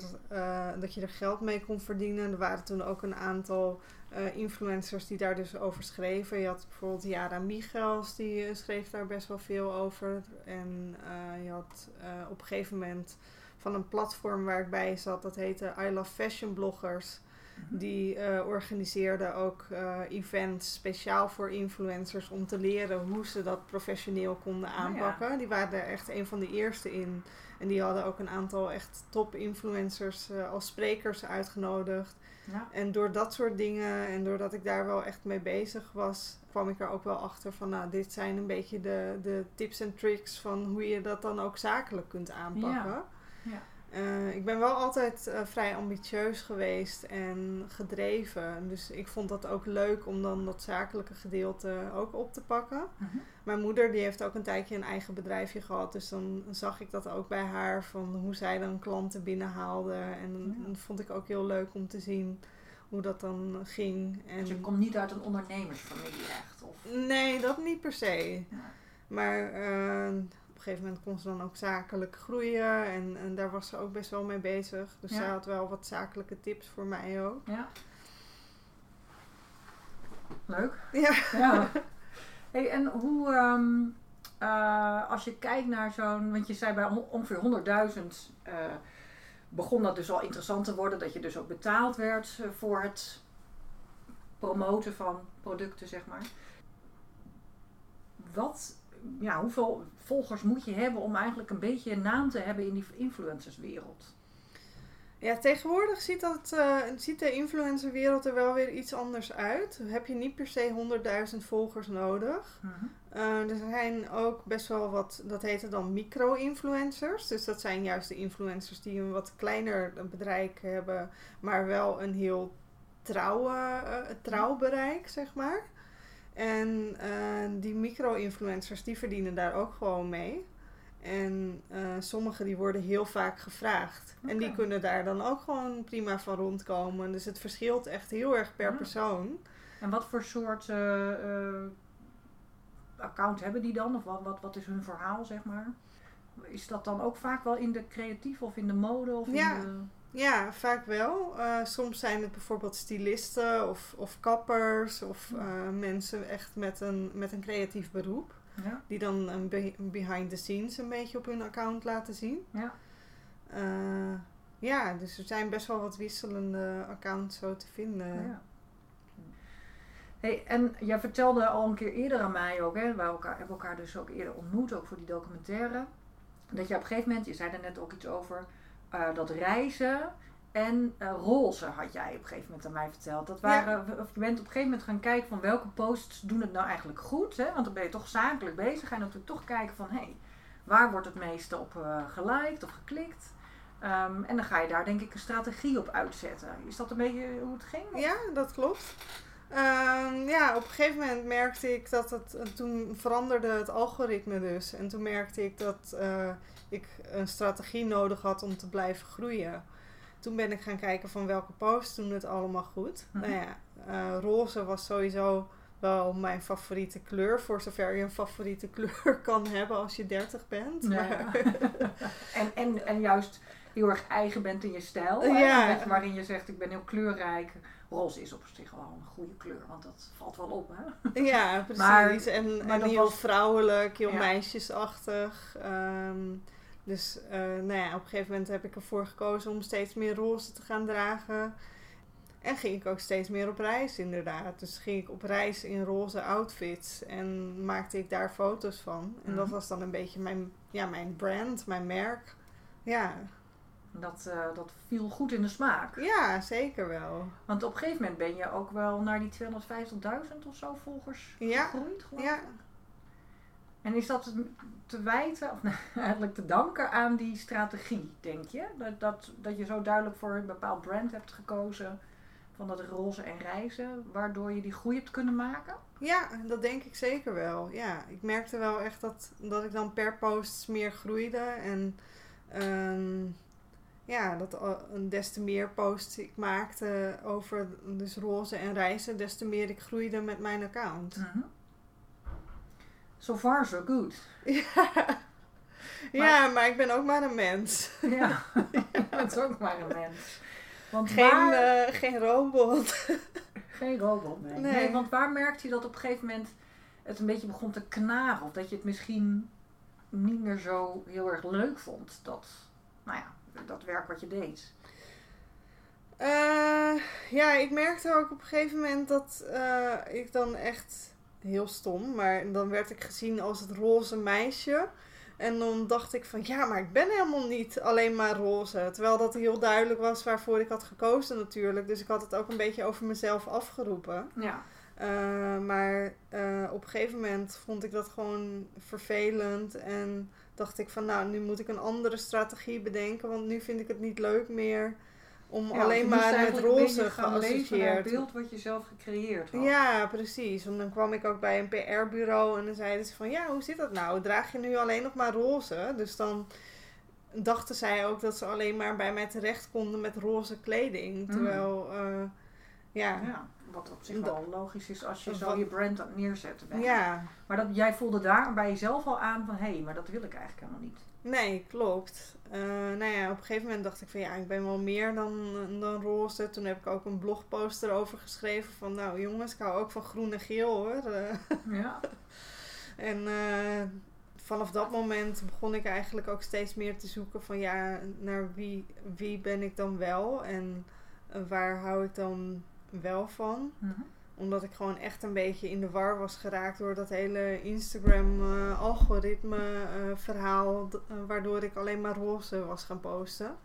dat je er geld mee kon verdienen. Er waren toen ook een aantal eh, influencers die daar dus over schreven. Je had bijvoorbeeld Yara Michels, die eh, schreef daar best wel veel over. En je had op een gegeven moment van een platform waar ik bij zat, dat heette I Love Fashion Bloggers. Die eh organiseerde ook eh, events speciaal voor influencers om te leren hoe ze dat professioneel konden ja. aanpakken. Die waren er echt een van de eerste in. En die hadden ook een aantal echt top influencers eh, als sprekers uitgenodigd. Ja. En door dat soort dingen en doordat ik daar wel echt mee bezig was, kwam ik er ook wel achter van, nou, dit zijn een beetje de, de tips en tricks van hoe je dat dan ook zakelijk kunt aanpakken. Ja. Eh, ik ben wel altijd eh, vrij ambitieus geweest en gedreven. Dus ik vond dat ook leuk om dan dat zakelijke gedeelte ook op te pakken. Mhm. Mijn moeder die heeft ook een tijdje een eigen bedrijfje gehad. Dus dan zag ik dat ook bij haar. Van hoe zij dan klanten binnenhaalde. En Ja. dat vond ik ook heel leuk om te zien hoe dat dan ging. En Dus je komt niet uit een ondernemersfamilie echt? Of... Nee, dat niet per se. Ja. Maar eh, gegeven moment kon ze dan ook zakelijk groeien. En, en daar was ze ook best wel mee bezig. Dus Ja. zij had wel wat zakelijke tips voor mij ook. Ja. Leuk. Ja. Ja. Hey, en hoe, ehm, eh, als je kijkt naar zo'n, want je zei bij on- ongeveer 100.000 eh, begon dat dus al interessant te worden, dat je dus ook betaald werd eh, voor het promoten van producten, zeg maar. Wat, ja, hoeveel volgers moet je hebben om eigenlijk een beetje een naam te hebben in die influencerswereld? Ja, tegenwoordig ziet, dat, eh, ziet de influencerwereld er wel weer iets anders uit. Heb je niet per se 100.000 volgers nodig. Eh, er zijn ook best wel wat, dat heette dan micro-influencers. Dus dat zijn juist de influencers die een wat kleiner bereik hebben, maar wel een heel trouw, eh, trouw bereik, zeg maar. En eh, die micro-influencers, die verdienen daar ook gewoon mee. En eh sommige die worden heel vaak gevraagd. En die kunnen daar dan ook gewoon prima van rondkomen. Dus het verschilt echt heel erg per Ja. persoon. En wat voor soort eh, account hebben die dan? Of wat, wat, wat is hun verhaal, zeg maar? Is dat dan ook vaak wel in de creatieve of in de mode? Of Ja. in de... Ja, vaak wel. Eh, soms zijn het bijvoorbeeld stylisten of, of kappers of eh, mensen echt met een, met een creatief beroep. Ja, Die dan een be- behind the scenes een beetje op hun account laten zien. ja. Eh, ja, dus er zijn best wel wat wisselende accounts zo te vinden. ja. Hey, en jij vertelde al een keer eerder aan mij ook, hè, wij elkaar, hebben elkaar dus ook eerder ontmoet, ook voor die documentaire. Dat je op een gegeven moment, je zei er net ook iets over, eh, dat reizen en eh, roze had jij op een gegeven moment aan mij verteld. Dat waren, of je bent op een gegeven moment gaan kijken van welke posts doen het nou eigenlijk goed. Hè? Want dan ben je toch zakelijk bezig. Ga je natuurlijk toch kijken van hé, hey, waar wordt het meeste op eh geliked of geklikt. Ehm, en dan ga je daar denk ik een strategie op uitzetten. Is dat een beetje hoe het ging? Ja, dat klopt. Ehm, ja, op een gegeven moment merkte ik dat het. en Toen veranderde het algoritme dus. En toen merkte ik dat eh, ik een strategie nodig had om te blijven groeien. Toen ben ik gaan kijken van welke posts doen het allemaal goed. Mhm. Nou ja, eh, roze was sowieso wel mijn favoriete kleur. Voor zover je een favoriete kleur kan hebben als je 30 bent. Ja, Maar- en, en, en juist heel erg eigen bent in je stijl. Ja. Waarin je zegt, ik ben heel kleurrijk. Roze is op zich wel een goede kleur, want dat valt wel op. Hè? Ja, precies. Maar- en maar en heel was- vrouwelijk, heel Ja. meisjesachtig. Ehm, dus eh, nou ja, op een gegeven moment heb ik ervoor gekozen om steeds meer roze te gaan dragen. En ging ik ook steeds meer op reis, inderdaad. Dus ging ik op reis in roze outfits en maakte ik daar foto's van. En dat Mhm. was dan een beetje mijn, ja, mijn brand, mijn merk. Ja, Dat, eh, dat viel goed in de smaak. ja zeker wel. Want op een gegeven moment ben je ook wel naar die 250.000 of zo volgers Ja, gegroeid. geloof ja. En is dat te wijten, of nou, eigenlijk te danken aan die strategie, denk je? Dat, dat, dat je zo duidelijk voor een bepaald brand hebt gekozen van dat roze en reizen, waardoor je die groei hebt kunnen maken? Ja, dat denk ik zeker wel. Ja, ik merkte wel echt dat, dat ik dan per post meer groeide. En ehm, ja, dat des te meer posts ik maakte over dus roze en reizen, des te meer ik groeide met mijn account. Mm So far, so good. Ja. Maar, ja, maar ik ben ook maar een mens. Ja, je bent ook maar een mens. Want geen, waar... uh, geen robot. geen robot, nee. nee. Want waar merkte je dat op een gegeven moment het een beetje begon te knagen? Of dat je het misschien niet meer zo heel erg leuk vond? Dat, nou ja, dat werk wat je deed. Uh, ja, ik merkte ook op een gegeven moment dat uh, ik dan echt heel stom, maar dan werd ik gezien als het roze meisje. En dan dacht ik van ja, maar ik ben helemaal niet alleen maar roze. Terwijl dat heel duidelijk was waarvoor ik had gekozen natuurlijk. Dus ik had het ook een beetje over mezelf afgeroepen. Ja. Uh, maar uh, op een gegeven moment vond ik dat gewoon vervelend. En dacht ik van nou, nu moet ik een andere strategie bedenken. Want nu vind ik het niet leuk meer om alleen maar met roze geassocieerd. het beeld wat je zelf gecreëerd had. Ja, precies. Want dan kwam ik ook bij een PR-bureau en dan zeiden ze van ja, hoe zit dat nou? Draag je nu alleen nog maar roze? Dus dan dachten zij ook dat ze alleen maar bij mij terecht konden met roze kleding. Mm. Terwijl, uh, ja. ja. Wat op zich wel logisch is als je zo je brand aan neerzetten bent. Ja. Maar dat, jij voelde daar bij jezelf al aan van hé, hey, maar dat wil ik eigenlijk helemaal niet. Nee, klopt. Uh, nou ja, op een gegeven moment dacht ik van ja, ik ben wel meer dan, dan roze. Toen heb ik ook een blogpost erover geschreven van nou jongens, ik hou ook van groen en geel hoor. Ja. en uh, vanaf dat moment begon ik eigenlijk ook steeds meer te zoeken van ja, naar wie, wie ben ik dan wel en waar hou ik dan wel van. Mm omdat ik gewoon echt een beetje in de war was geraakt door dat hele Instagram-algoritme-verhaal. Eh, uh, waardoor ik alleen maar roze was gaan posten.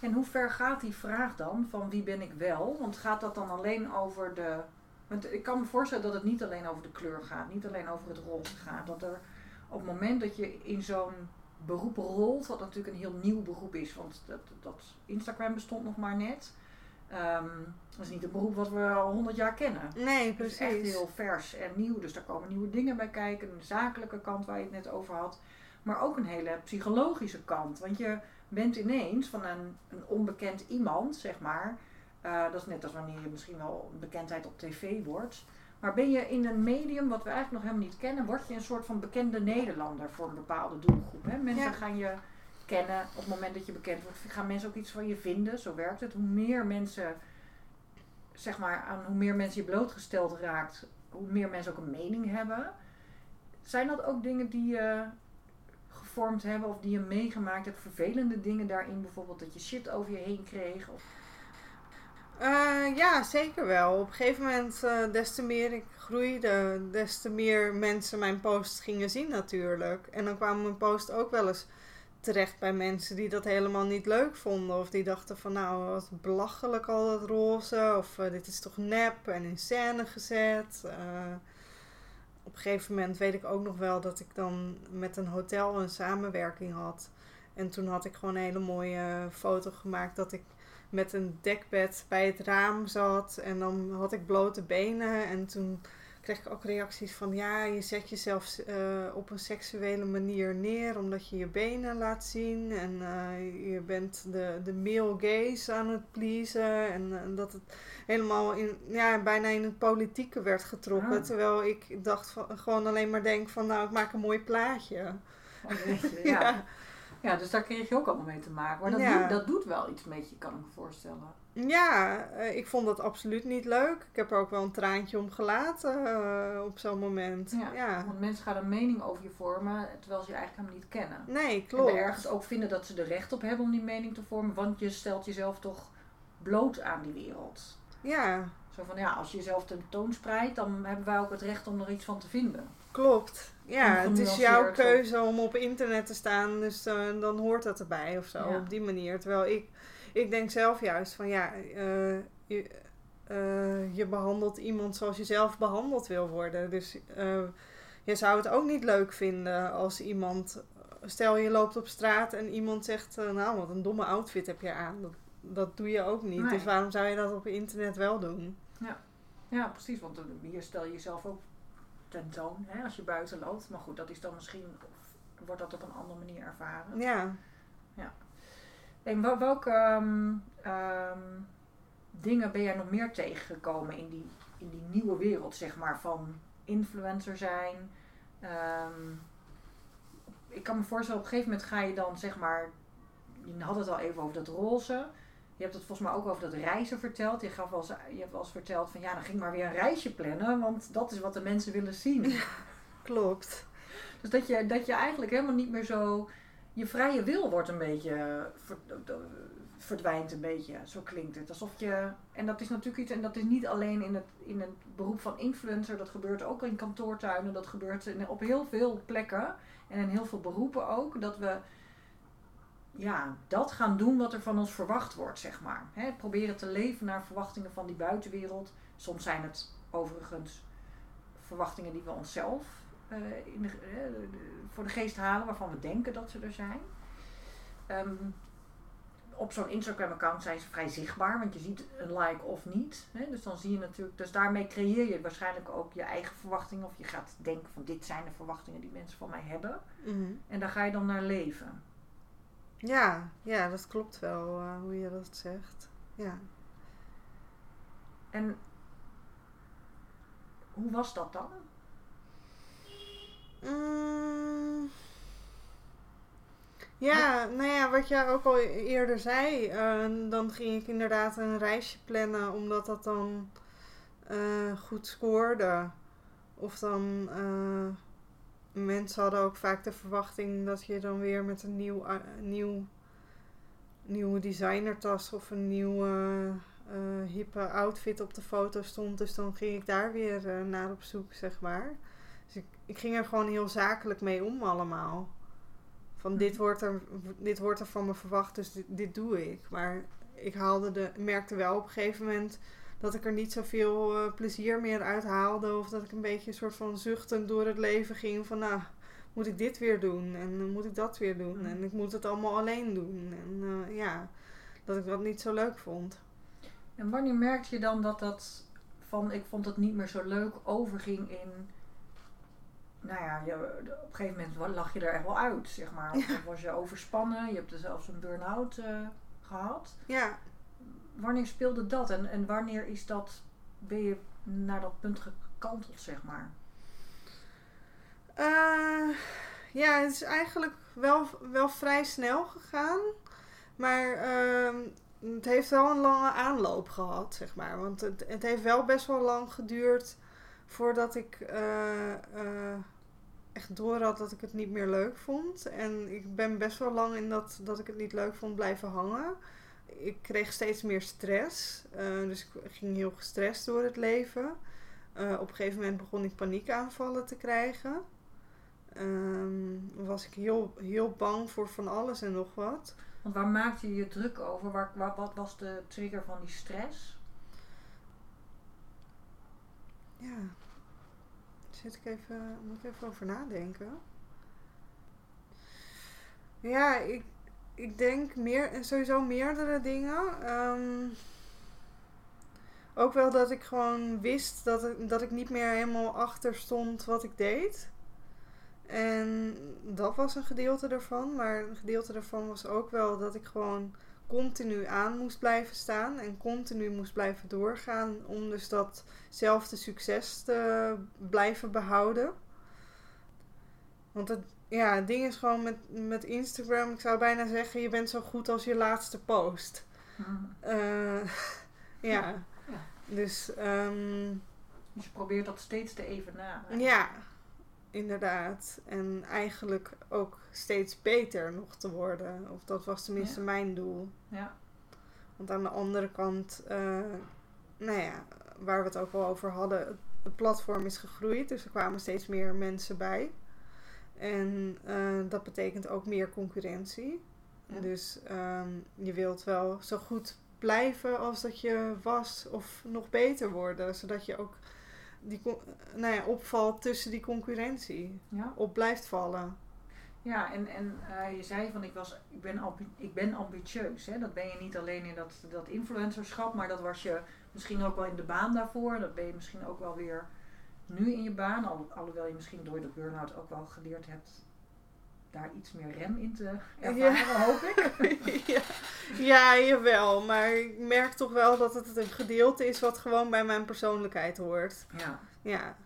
En hoe ver gaat die vraag dan van wie ben ik wel? Want gaat dat dan alleen over de. Want ik kan me voorstellen dat het niet alleen over de kleur gaat, niet alleen over het roze gaat. Dat er op het moment dat je in zo'n beroep rolt, wat natuurlijk een heel nieuw beroep is, want dat, dat Instagram bestond nog maar net. Um, dat is niet een beroep wat we al honderd jaar kennen. Nee, precies. Het is echt heel vers en nieuw. Dus daar komen nieuwe dingen bij kijken. Een zakelijke kant waar je het net over had. Maar ook een hele psychologische kant. Want je bent ineens van een, een onbekend iemand, zeg maar. Uh, dat is net als wanneer je misschien wel een bekendheid op tv wordt. Maar ben je in een medium wat we eigenlijk nog helemaal niet kennen, word je een soort van bekende Nederlander voor een bepaalde doelgroep. Hè? Mensen gaan je kennen op het moment dat je bekend wordt. Gaan mensen ook iets van je vinden? Zo werkt het. Hoe meer mensen, zeg maar, aan hoe meer mensen je blootgesteld raakt, hoe meer mensen ook een mening hebben. Zijn dat ook dingen die je gevormd hebben of die je meegemaakt hebt? Vervelende dingen daarin, bijvoorbeeld dat je shit over je heen kreeg? Of... Uh, ja, zeker wel. Op een gegeven moment, uh, des te meer ik groeide, des te meer mensen mijn post gingen zien natuurlijk. En dan kwamen mijn post ook wel eens terecht bij mensen die dat helemaal niet leuk vonden. Of die dachten van nou, wat belachelijk al dat roze. Of uh, dit is toch nep en in scène gezet. Uh, op een gegeven moment weet ik ook nog wel dat ik dan met een hotel een samenwerking had. En toen had ik gewoon een hele mooie foto gemaakt dat ik met een dekbed bij het raam zat. En dan had ik blote benen. En toen kreeg ik ook reacties van ja, je zet jezelf uh, op een seksuele manier neer omdat je je benen laat zien en uh, je bent de, de male gaze aan het pleasen en, dat het helemaal in, ja, bijna in het politieke werd getrokken. Oh. Terwijl ik dacht van, gewoon alleen maar denk van nou, ik maak een mooi plaatje. Oh, ja. ja. ja. dus daar kreeg je ook allemaal mee te maken. Maar dat, ja. doet, dat doet wel iets met je, kan ik me voorstellen. Ja, uh, ik vond dat absoluut niet leuk. Ik heb er ook wel een traantje om gelaten uh, op zo'n moment. Ja, ja, Want mensen gaan een mening over je vormen terwijl ze je eigenlijk helemaal niet kennen. Nee, klopt. En ergens ook vinden dat ze er recht op hebben om die mening te vormen, want je stelt jezelf toch bloot aan die wereld. Ja. Zo van ja, als je jezelf tentoonspreidt, dan hebben wij ook het recht om er iets van te vinden. Klopt. Ja, het is jouw keuze om op internet te staan, dus uh, dan hoort dat erbij of zo, ja. op die manier. Terwijl ik ik denk zelf juist van ja, uh, je, uh, je behandelt iemand zoals je zelf behandeld wil worden. Dus uh, je zou het ook niet leuk vinden als iemand. Stel je loopt op straat en iemand zegt: eh, Nou, wat een domme outfit heb je aan. Dat, dat doe je ook niet. Nee. Dus waarom zou je dat op internet wel doen? Ja, precies. Want hier stel je jezelf ook tentoon hè, als je buiten loopt. Maar goed, dat is dan misschien, of wordt dat op een andere manier ervaren. Ja. En wel- welke ehm, ehm, dingen ben jij nog meer tegengekomen in die, in die nieuwe wereld, zeg maar, van influencer zijn? Ehm, ik kan me voorstellen, op een gegeven moment ga je dan, zeg maar, je had het al even over dat roze. Je hebt het volgens mij ook over dat reizen verteld. Je, gaf wel eens, je hebt wel eens verteld van ja, dan ging ik maar weer een reisje plannen, want dat is wat de mensen willen zien. Klopt. Dus dat je, dat je eigenlijk helemaal niet meer zo. Je vrije wil wordt een beetje. ver- verdwijnt een beetje. Zo klinkt het. Alsof je. En dat is natuurlijk iets. En dat is niet alleen in het, in het beroep van influencer. Dat gebeurt ook in kantoortuinen. Dat gebeurt op heel veel plekken. En in heel veel beroepen ook. Dat we. Ja, dat gaan doen wat er van ons verwacht wordt, zeg maar. Proberen te leven naar verwachtingen van die buitenwereld. Soms zijn het overigens verwachtingen die we onszelf eh, in de, eh, de- de- voor de geest halen, waarvan we denken dat ze er zijn. Ehm, op zo'n Instagram-account zijn ze vrij zichtbaar, want je ziet een like of niet. Hè? Dus dan zie je natuurlijk, dus daarmee creëer je waarschijnlijk ook je eigen verwachtingen. Of je gaat denken van dit zijn de verwachtingen die mensen van mij hebben. Mhm. En daar ga je dan naar leven. Ja, ja, dat klopt wel eh, hoe je dat zegt. Ja. En hoe was dat dan? Mm. Ja, nou ja, wat jij ook al eerder zei, eh, dan ging ik inderdaad een reisje plannen omdat dat dan eh, goed scoorde. Of dan, eh, mensen hadden ook vaak de verwachting dat je dan weer met een nieuw, nieuw, nieuwe designertas of een nieuwe eh, hippe outfit op de foto stond. Dus dan ging ik daar weer naar op zoek, zeg maar. Dus ik, ik ging er gewoon heel zakelijk mee om allemaal. Van dit wordt er, dit wordt er van me verwacht, dus dit, dit doe ik. Maar ik haalde de, merkte wel op een gegeven moment dat ik er niet zoveel eh, plezier meer uit haalde. Of dat ik een beetje een soort van zuchtend door het leven ging. Van nou, moet ik dit weer doen? En dan moet ik dat weer doen? Mm. En ik moet het allemaal alleen doen. En eh, ja, dat ik dat niet zo leuk vond. En wanneer merkte je dan dat dat van ik vond het niet meer zo leuk overging in. Nou ja, je, op een gegeven moment lag je er echt wel uit, zeg maar. Of, of was je overspannen, je hebt er zelfs een burn-out eh, gehad. Ja, Wanneer speelde dat en, en wanneer is dat, ben je naar dat punt gekanteld, zeg maar? Eh, ja, het is eigenlijk wel, wel vrij snel gegaan. Maar ehm, het heeft wel een lange aanloop gehad, zeg maar. Want het, het heeft wel best wel lang geduurd voordat ik eh, eh, echt door had dat ik het niet meer leuk vond. En ik ben best wel lang in dat, dat ik het niet leuk vond blijven hangen. Ik kreeg steeds meer stress. eh, dus ik ging heel gestrest door het leven. Op een gegeven moment begon ik paniekaanvallen te krijgen. Ehm, was ik heel, heel bang voor van alles en nog wat. Want waar maakte je je druk over? Waar, wat was de trigger van die stress? Ja, zit ik even, moet ik even over nadenken. Ja, ik, ik denk meer, sowieso meerdere dingen. Ehm, ook wel dat ik gewoon wist dat ik, dat ik niet meer helemaal achter stond wat ik deed. En dat was een gedeelte ervan. Maar een gedeelte daarvan was ook wel dat ik gewoon continu aan moest blijven staan. En continu moest blijven doorgaan. Om dus datzelfde succes te blijven behouden. Want het, ja, het ding is gewoon met, met Instagram. Ik zou bijna zeggen, je bent zo goed als je laatste post. Eh, ja. Ja. Dus ehm, Dus je probeert dat steeds te evenaren. ja, inderdaad. En eigenlijk ook steeds beter nog te worden. Of dat was tenminste Ja. mijn doel. Ja. Want aan de andere kant, eh, nou ja, waar we het ook wel over hadden, het, platform is gegroeid. Dus er kwamen steeds meer mensen bij. En eh, dat betekent ook meer concurrentie. Ja. Dus ehm, je wilt wel zo goed blijven als dat je was of nog beter worden. Zodat je ook die nou ja, opvalt tussen die concurrentie. Ja. Op blijft vallen. Ja, en, en eh, je zei van ik, was, ik, ben, ik ben ambitieus. Hè? Dat ben je niet alleen in dat, dat influencerschap, maar dat was je misschien ook wel in de baan daarvoor. Dat ben je misschien ook wel weer nu in je baan. Al, alhoewel je misschien door de burn-out ook wel geleerd hebt daar iets meer rem in te ervaren, hoop ik. ja. ja, jawel. Maar ik merk toch wel dat het een gedeelte is wat gewoon bij mijn persoonlijkheid hoort. Ja. Ja,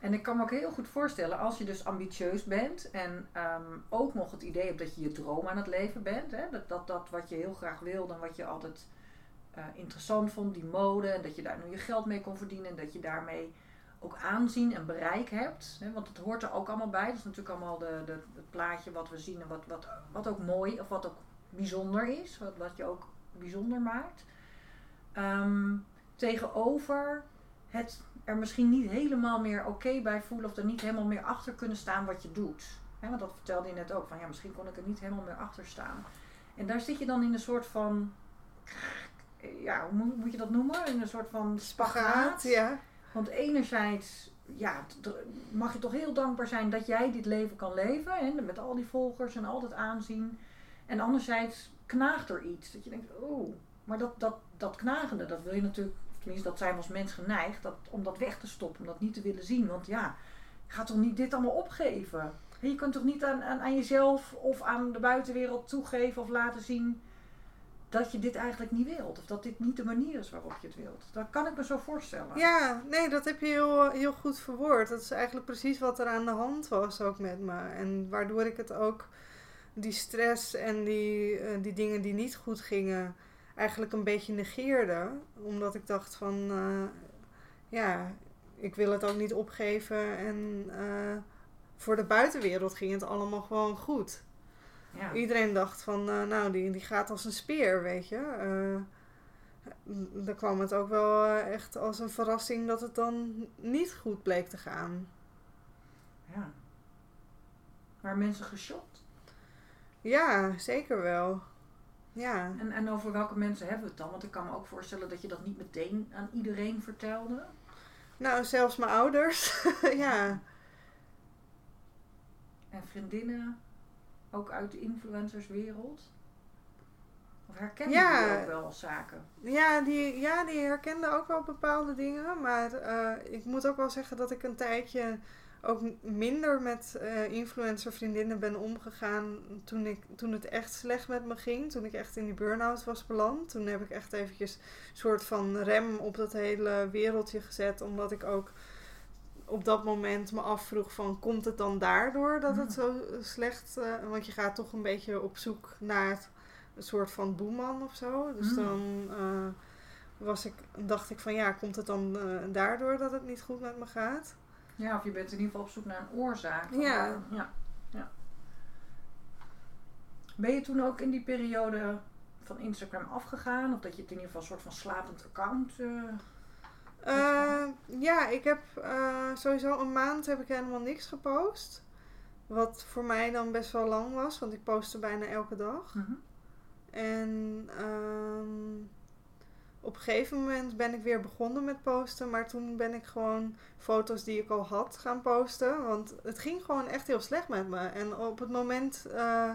En ik kan me ook heel goed voorstellen, als je dus ambitieus bent en ehm, ook nog het idee hebt dat je je droom aan het leven bent, hè, dat, dat dat wat je heel graag wilde en wat je altijd eh, interessant vond, die mode, en dat je daar nu je geld mee kon verdienen en dat je daarmee ook aanzien en bereik hebt. Hè, want het hoort er ook allemaal bij. Dat is natuurlijk allemaal de, de, het plaatje wat we zien en wat, wat, wat ook mooi of wat ook bijzonder is, wat, wat je ook bijzonder maakt. Ehm, tegenover het er misschien niet helemaal meer oké bij voelen of er niet helemaal meer achter kunnen staan wat je doet. Want dat vertelde je net ook, van ja, misschien kon ik er niet helemaal meer achter staan. En daar zit je dan in een soort van, ja, hoe moet, moet je dat noemen? In een soort van spagaat. spagaat. Ja. Want enerzijds ja, mag je toch heel dankbaar zijn dat jij dit leven kan leven. Hè, met al die volgers en al dat aanzien. En anderzijds knaagt er iets. Dat je denkt, oh, maar dat, dat, dat knagende, dat wil je natuurlijk, tenminste dat zijn we als mens geneigd, dat, om dat weg te stoppen, om dat niet te willen zien. Want ja, gaat toch niet dit allemaal opgeven? Je kunt toch niet aan, aan jezelf of aan de buitenwereld toegeven of laten zien dat je dit eigenlijk niet wilt. Of dat dit niet de manier is waarop je het wilt. Dat kan ik me zo voorstellen. Ja, nee, dat heb je heel, heel goed verwoord. Dat is eigenlijk precies wat er aan de hand was ook met me. En waardoor ik het ook, die stress en die, eh, die dingen die niet goed gingen, eigenlijk een beetje negeerde. Omdat ik dacht van, eh, ja, ik wil het ook niet opgeven. En eh, voor de buitenwereld ging het allemaal gewoon goed. Ja. Iedereen dacht van, eh, nou, die, die gaat als een speer, weet je. Eh, dan kwam het ook wel eh, echt als een verrassing dat het dan niet goed bleek te gaan. Ja. Maar mensen geschokt. Ja, zeker wel. Ja. En, en over welke mensen hebben we het dan? Want ik kan me ook voorstellen dat je dat niet meteen aan iedereen vertelde. Nou, zelfs mijn ouders. ja. En vriendinnen, ook uit de influencerswereld. Of herkennen Ja. die ook wel zaken? Ja, die, ja, die herkenden ook wel bepaalde dingen. Maar eh, ik moet ook wel zeggen dat ik een tijdje ook minder met eh influencer vriendinnen ben omgegaan toen, ik, toen het echt slecht met me ging. Toen ik echt in die burn-out was beland. Toen heb ik echt eventjes een soort van rem op dat hele wereldje gezet. Omdat ik ook op dat moment me afvroeg van komt het dan daardoor dat het zo slecht... eh, want je gaat toch een beetje op zoek naar het, een soort van boeman of zo. Dus Mm. dan... eh, was ik, dacht ik van ja, komt het dan eh, daardoor dat het niet goed met me gaat? Ja, of je bent in ieder geval op zoek naar een oorzaak. Ja. ja. ja. Ben je toen ook in die periode van Instagram afgegaan? Of dat je het in ieder geval een soort van slapend account... eh, Eh, ja, ik heb eh, sowieso een maand heb ik helemaal niks gepost. Wat voor mij dan best wel lang was, want ik postte bijna elke dag. mhm. En ehm, op een gegeven moment ben ik weer begonnen met posten. Maar toen ben ik gewoon foto's die ik al had gaan posten. Want het ging gewoon echt heel slecht met me. En op het moment eh,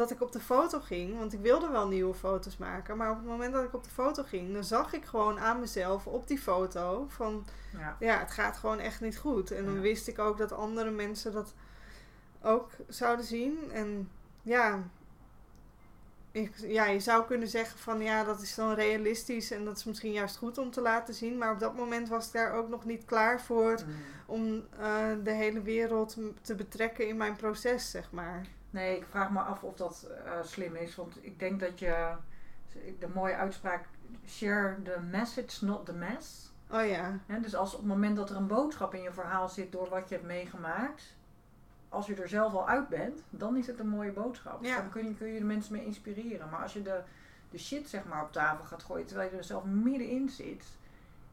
dat ik op de foto ging, want ik wilde wel nieuwe foto's maken. Maar op het moment dat ik op de foto ging, dan zag ik gewoon aan mezelf op die foto van Ja. ja, het gaat gewoon echt niet goed. En dan Ja. wist ik ook dat andere mensen dat ook zouden zien. En ja, ik, ja, je zou kunnen zeggen van ja, dat is dan realistisch en dat is misschien juist goed om te laten zien. Maar op dat moment was ik daar ook nog niet klaar voor Mm. om eh, de hele wereld te betrekken in mijn proces, zeg maar. Nee, ik vraag me af of dat eh, slim is. Want ik denk dat je... De mooie uitspraak... Share the message, not the mess. Oh ja, dus als op het moment dat er een boodschap in je verhaal zit door wat je hebt meegemaakt, als je er zelf al uit bent, dan is het een mooie boodschap. Ja. Dan kun je, kun je de mensen mee inspireren. Maar als je de, de shit zeg maar op tafel gaat gooien terwijl je er zelf middenin zit,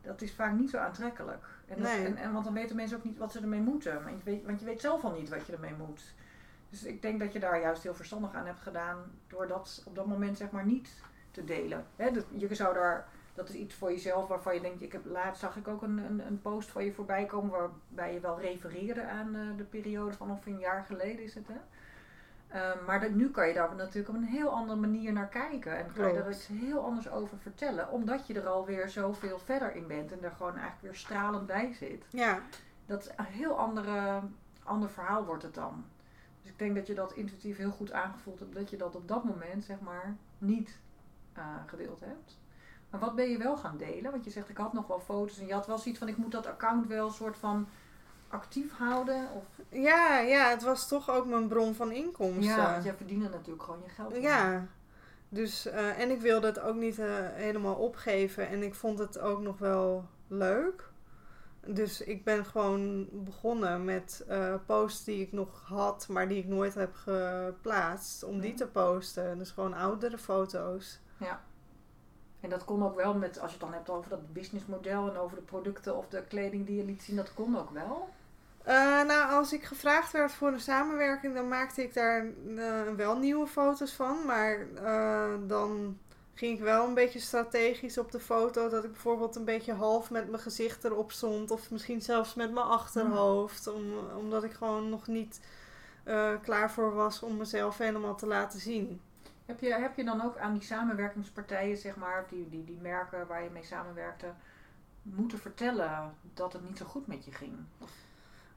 dat is vaak niet zo aantrekkelijk. En, dat- Nee. en, en want dan weten mensen ook niet wat ze ermee moeten. Want je, weet, want je weet zelf al niet wat je ermee moet. Dus ik denk dat je daar juist heel verstandig aan hebt gedaan door dat op dat moment zeg maar niet te delen. Dat- je zou daar dat is iets voor jezelf waarvan je denkt, ik heb laatst zag ik ook een, een, een post van je voorbij komen waarbij je wel refereerde aan eh, de periode van ongeveer een jaar geleden is het hè. Ehm, maar dat, nu kan je daar natuurlijk op een heel andere manier naar kijken. En kan je er iets heel anders over vertellen. Omdat je er alweer zoveel verder in bent. En er gewoon eigenlijk weer stralend bij zit. Ja. Dat is een heel andere, ander verhaal wordt het dan. Dus ik denk dat je dat intuïtief heel goed aangevoeld hebt. Dat je dat op dat moment zeg maar niet uh, gedeeld hebt. Maar wat ben je wel gaan delen? Want je zegt ik had nog wel foto's. En je had wel zoiets van ik moet dat account wel een soort van actief houden? Of? Ja, ja, het was toch ook mijn bron van inkomsten. Ja, want jij verdiende natuurlijk gewoon je geld. Ja, dus, uh, en ik wilde het ook niet uh, helemaal opgeven. En ik vond het ook nog wel leuk. Dus ik ben gewoon begonnen met uh, posts die ik nog had, maar die ik nooit heb geplaatst, om die te posten. Dus gewoon oudere foto's. Ja. En dat kon ook wel met, als je het dan hebt over dat businessmodel en over de producten of de kleding die je liet zien, dat kon ook wel. Uh, nou, als ik gevraagd werd voor een samenwerking, dan maakte ik daar uh, wel nieuwe foto's van. Maar dan ging ik wel een beetje strategisch op de foto. Dat ik bijvoorbeeld een beetje half met mijn gezicht erop stond. Of misschien zelfs met mijn achterhoofd. Om, omdat ik gewoon nog niet klaar voor was om mezelf helemaal te laten zien. Heb je, heb je dan ook aan die samenwerkingspartijen, zeg maar, die, die, die merken waar je mee samenwerkte, moeten vertellen dat het niet zo goed met je ging?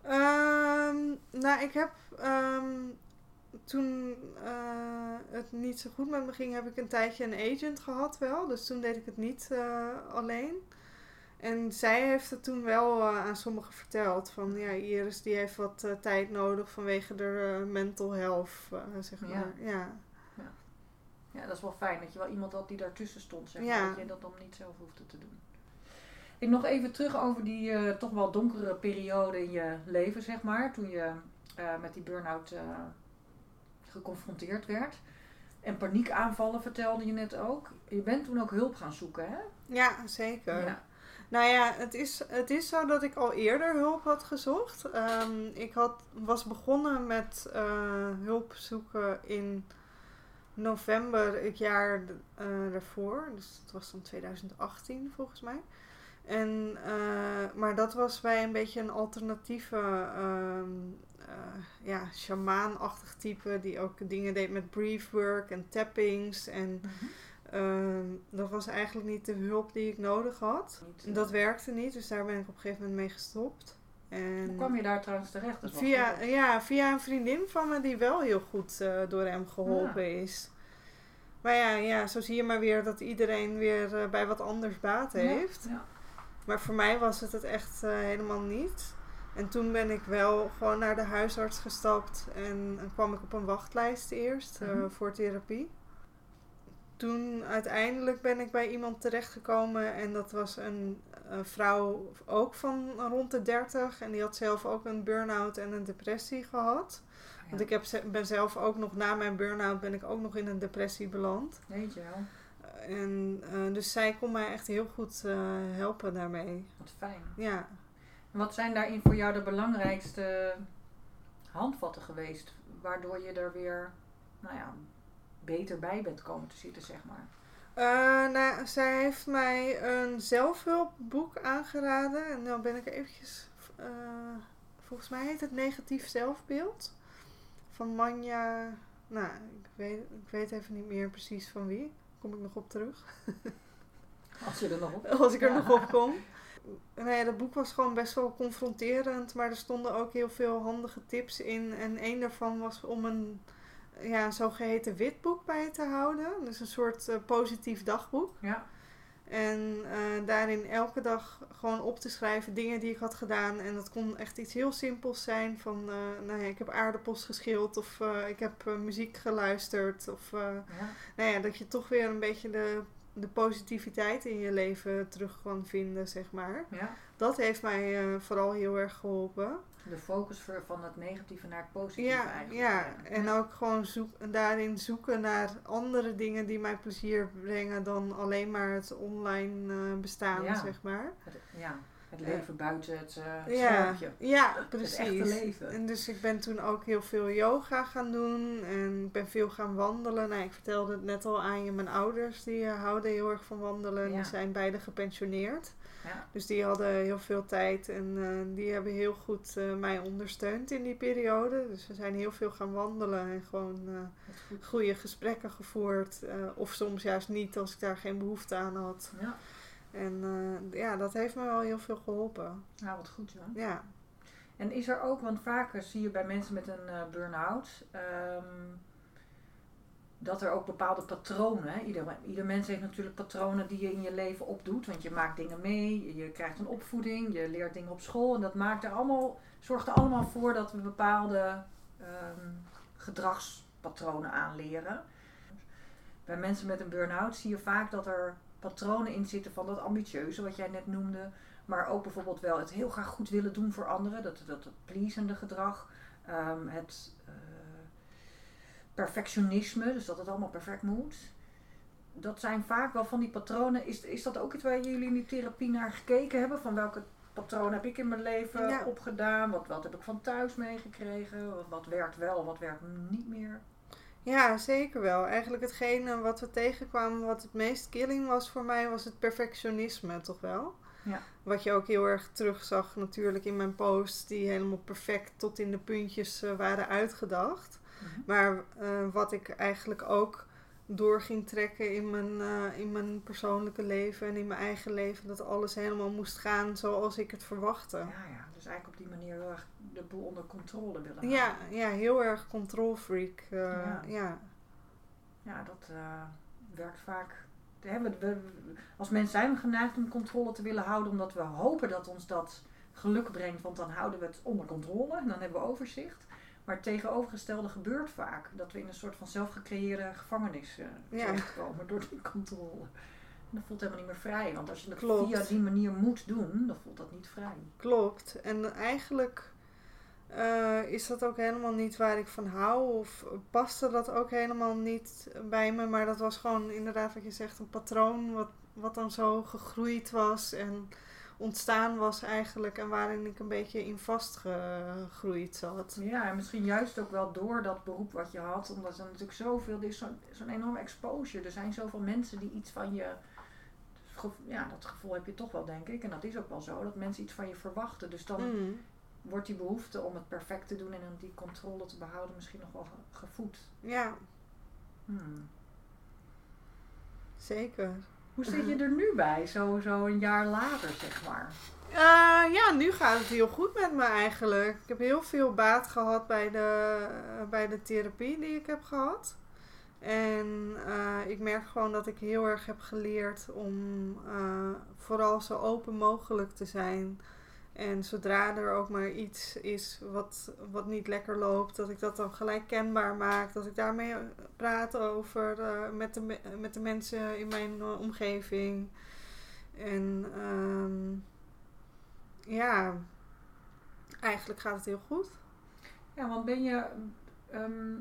Um, nou, ik heb um, toen uh, het niet zo goed met me ging, heb ik een tijdje een agent gehad wel. Dus toen deed ik het niet uh, alleen. En zij heeft het toen wel uh, aan sommigen verteld. Van ja, Iris die heeft wat tijd nodig vanwege de mental health, zeg maar. Ja. ja. Ja. ja. dat is wel fijn dat je wel iemand had die daartussen stond. Zeg maar, ja. Dat je dat dan niet zelf hoefde te doen. Ik nog even terug over die toch wel donkere periode in je leven, zeg maar. Toen je met die burn-out geconfronteerd werd. En paniekaanvallen vertelde je net ook. Je bent toen ook hulp gaan zoeken, hè? Ja, zeker. Ja. Nou ja, het is, het is zo dat ik al eerder hulp had gezocht. Um, ik had, was begonnen met hulp zoeken in november het jaar daarvoor. Dus dat was dan 2018 volgens mij. En, uh, maar dat was bij een beetje een alternatieve, uh, uh, ja, shamaanachtig type. Die ook dingen deed met briefwork en tappings. En mm-hmm. dat was eigenlijk niet de hulp die ik nodig had. Niet, dat werkte niet, dus daar ben ik op een gegeven moment mee gestopt. En Hoe kwam je daar trouwens terecht? Via, ja, via een vriendin van me die wel heel goed door hem geholpen ja. is. Maar ja, ja, zo zie je maar weer dat iedereen weer bij wat anders baat heeft. Ja, ja. Maar voor mij was het het echt uh, helemaal niet. En toen ben ik wel gewoon naar de huisarts gestapt en, en kwam ik op een wachtlijst eerst uh, mm-hmm. voor therapie. Toen uiteindelijk ben ik bij iemand terechtgekomen en dat was een, vrouw ook van rond de 30 en die had zelf ook een burn-out en een depressie gehad. Ja. Want ik heb, ben zelf ook nog na mijn burn-out ben ik ook nog in een depressie beland. Weet je wel. En uh, dus zij kon mij echt heel goed uh, helpen daarmee. Wat fijn. Ja. En wat zijn daarin voor jou de belangrijkste handvatten geweest, waardoor je er weer, nou ja, beter bij bent komen te zitten, zeg maar? Uh, nou, zij heeft mij een zelfhulpboek aangeraden. En dan ben ik eventjes... volgens mij heet het Negatief Zelfbeeld. Van Manja... Nou, ik weet, ik weet even niet meer precies van wie kom ik nog op terug. Als je er nog op Als ik er nog op kom. Nou ja, dat boek was gewoon best wel confronterend, maar er stonden ook heel veel handige tips in. En een daarvan was om een, ja, een zogeheten witboek bij te houden. Dus een soort uh, positief dagboek. Ja. En uh, daarin elke dag gewoon op te schrijven dingen die ik had gedaan. En dat kon echt iets heel simpels zijn. Van, uh, nou ja, ik heb aardappels geschild of uh, ik heb muziek geluisterd. Of ja. Nou ja, dat je toch weer een beetje de, de positiviteit in je leven terug kan vinden, zeg maar. Ja. Dat heeft mij vooral heel erg geholpen. De focus van het negatieve naar het positieve ja, eigenlijk. Ja, en ook gewoon zoek, daarin zoeken naar andere dingen die mij plezier brengen dan alleen maar het online uh, bestaan, ja. zeg maar. Ja. Het leven buiten het uh, ja, schermpje. Ja, Het precies. echte leven. En dus ik ben toen ook heel veel yoga gaan doen en ik ben veel gaan wandelen. Nou, ik vertelde het net al aan je, mijn ouders die eh, houden heel erg van wandelen en Ja. die zijn beide gepensioneerd. Ja. Dus die hadden heel veel tijd en eh, die hebben heel goed eh, mij ondersteund in die periode. Dus we zijn heel veel gaan wandelen en gewoon goed. goede gesprekken gevoerd. of soms juist niet als ik daar geen behoefte aan had. Ja, En ja, dat heeft me wel heel veel geholpen. nou wat goed hoor. Ja, En is er ook, want vaker zie je bij mensen met een burn-out, ehm, dat er ook bepaalde patronen? Ieder, ieder mens heeft natuurlijk patronen die je in je leven opdoet, want je maakt dingen mee, je krijgt een opvoeding, je leert dingen op school en dat maakt er allemaal, zorgt er allemaal voor dat we bepaalde ehm, gedragspatronen aanleren. Bij mensen met een burn-out zie je vaak dat er patronen in zitten van dat ambitieuze, wat jij net noemde, maar ook bijvoorbeeld wel het heel graag goed willen doen voor anderen. Dat, dat het pleasende gedrag. ehm, het eh, perfectionisme, dus dat het allemaal perfect moet. Dat zijn vaak wel van die patronen. Is, is dat ook iets waar jullie in die therapie naar gekeken hebben? Van welke patronen heb ik in mijn leven Ja. opgedaan? Wat, wat heb ik van thuis meegekregen? Wat, wat werkt wel, wat werkt niet meer? Ja, zeker wel. Eigenlijk hetgene wat we tegenkwamen, wat het meest killing was voor mij, was het perfectionisme toch wel. Ja. Wat je ook heel erg terugzag natuurlijk in mijn posts, die helemaal perfect tot in de puntjes eh, waren uitgedacht. Mhm. Maar eh, wat ik eigenlijk ook door ging trekken in mijn, eh, in mijn persoonlijke leven en in mijn eigen leven, dat alles helemaal moest gaan zoals ik het verwachtte. Ja, ja, dus eigenlijk op die manier heel erg de boel onder controle willen Ja, houden. ja, heel erg controlfreak. eh, Ja. ja. Ja, dat werkt vaak. We, we- als mens zijn we geneigd om controle te willen houden, omdat we hopen dat ons dat geluk brengt, want dan houden we het onder controle en dan hebben we overzicht. Maar het tegenovergestelde gebeurt vaak. Dat we in een soort van zelfgecreëerde gevangenis Ja. terechtkomen door die controle. En dat voelt helemaal niet meer vrij. Want als je het Klopt. via die manier moet doen, dan voelt dat niet vrij. Klopt. En eigenlijk eh, is dat ook helemaal niet waar ik van hou. Of paste dat ook helemaal niet bij me. Maar dat was gewoon inderdaad wat je zegt, een patroon wat, wat dan zo gegroeid was en ontstaan was eigenlijk. En waarin ik een beetje in vastgegroeid zat. Ja, en misschien juist ook wel door dat beroep wat je had, omdat er natuurlijk zoveel, er is zo'n zo'n enorme exposure. Er zijn zoveel mensen die iets van je, ja, dat gevoel heb je toch wel, denk ik. En dat is ook wel zo, dat mensen iets van je verwachten. Dus dan Mm, wordt die behoefte om het perfect te doen en om die controle te behouden misschien nog wel ge- gevoed. ja, Hmm. zeker. Hoe zit je er nu bij, zo, zo een jaar later, zeg maar? Eh, ja, nu gaat het heel goed met me eigenlijk. Ik heb heel veel baat gehad bij de, bij de therapie die ik heb gehad. En eh, ik merk gewoon dat ik heel erg heb geleerd om eh, vooral zo open mogelijk te zijn. En zodra er ook maar iets is wat, wat niet lekker loopt, dat ik dat dan gelijk kenbaar maak. Dat ik daarmee praat over eh, met, de, me- met de mensen in mijn eh, omgeving. En ehm, ja, eigenlijk gaat het heel goed. Ja, want ben je, ehm,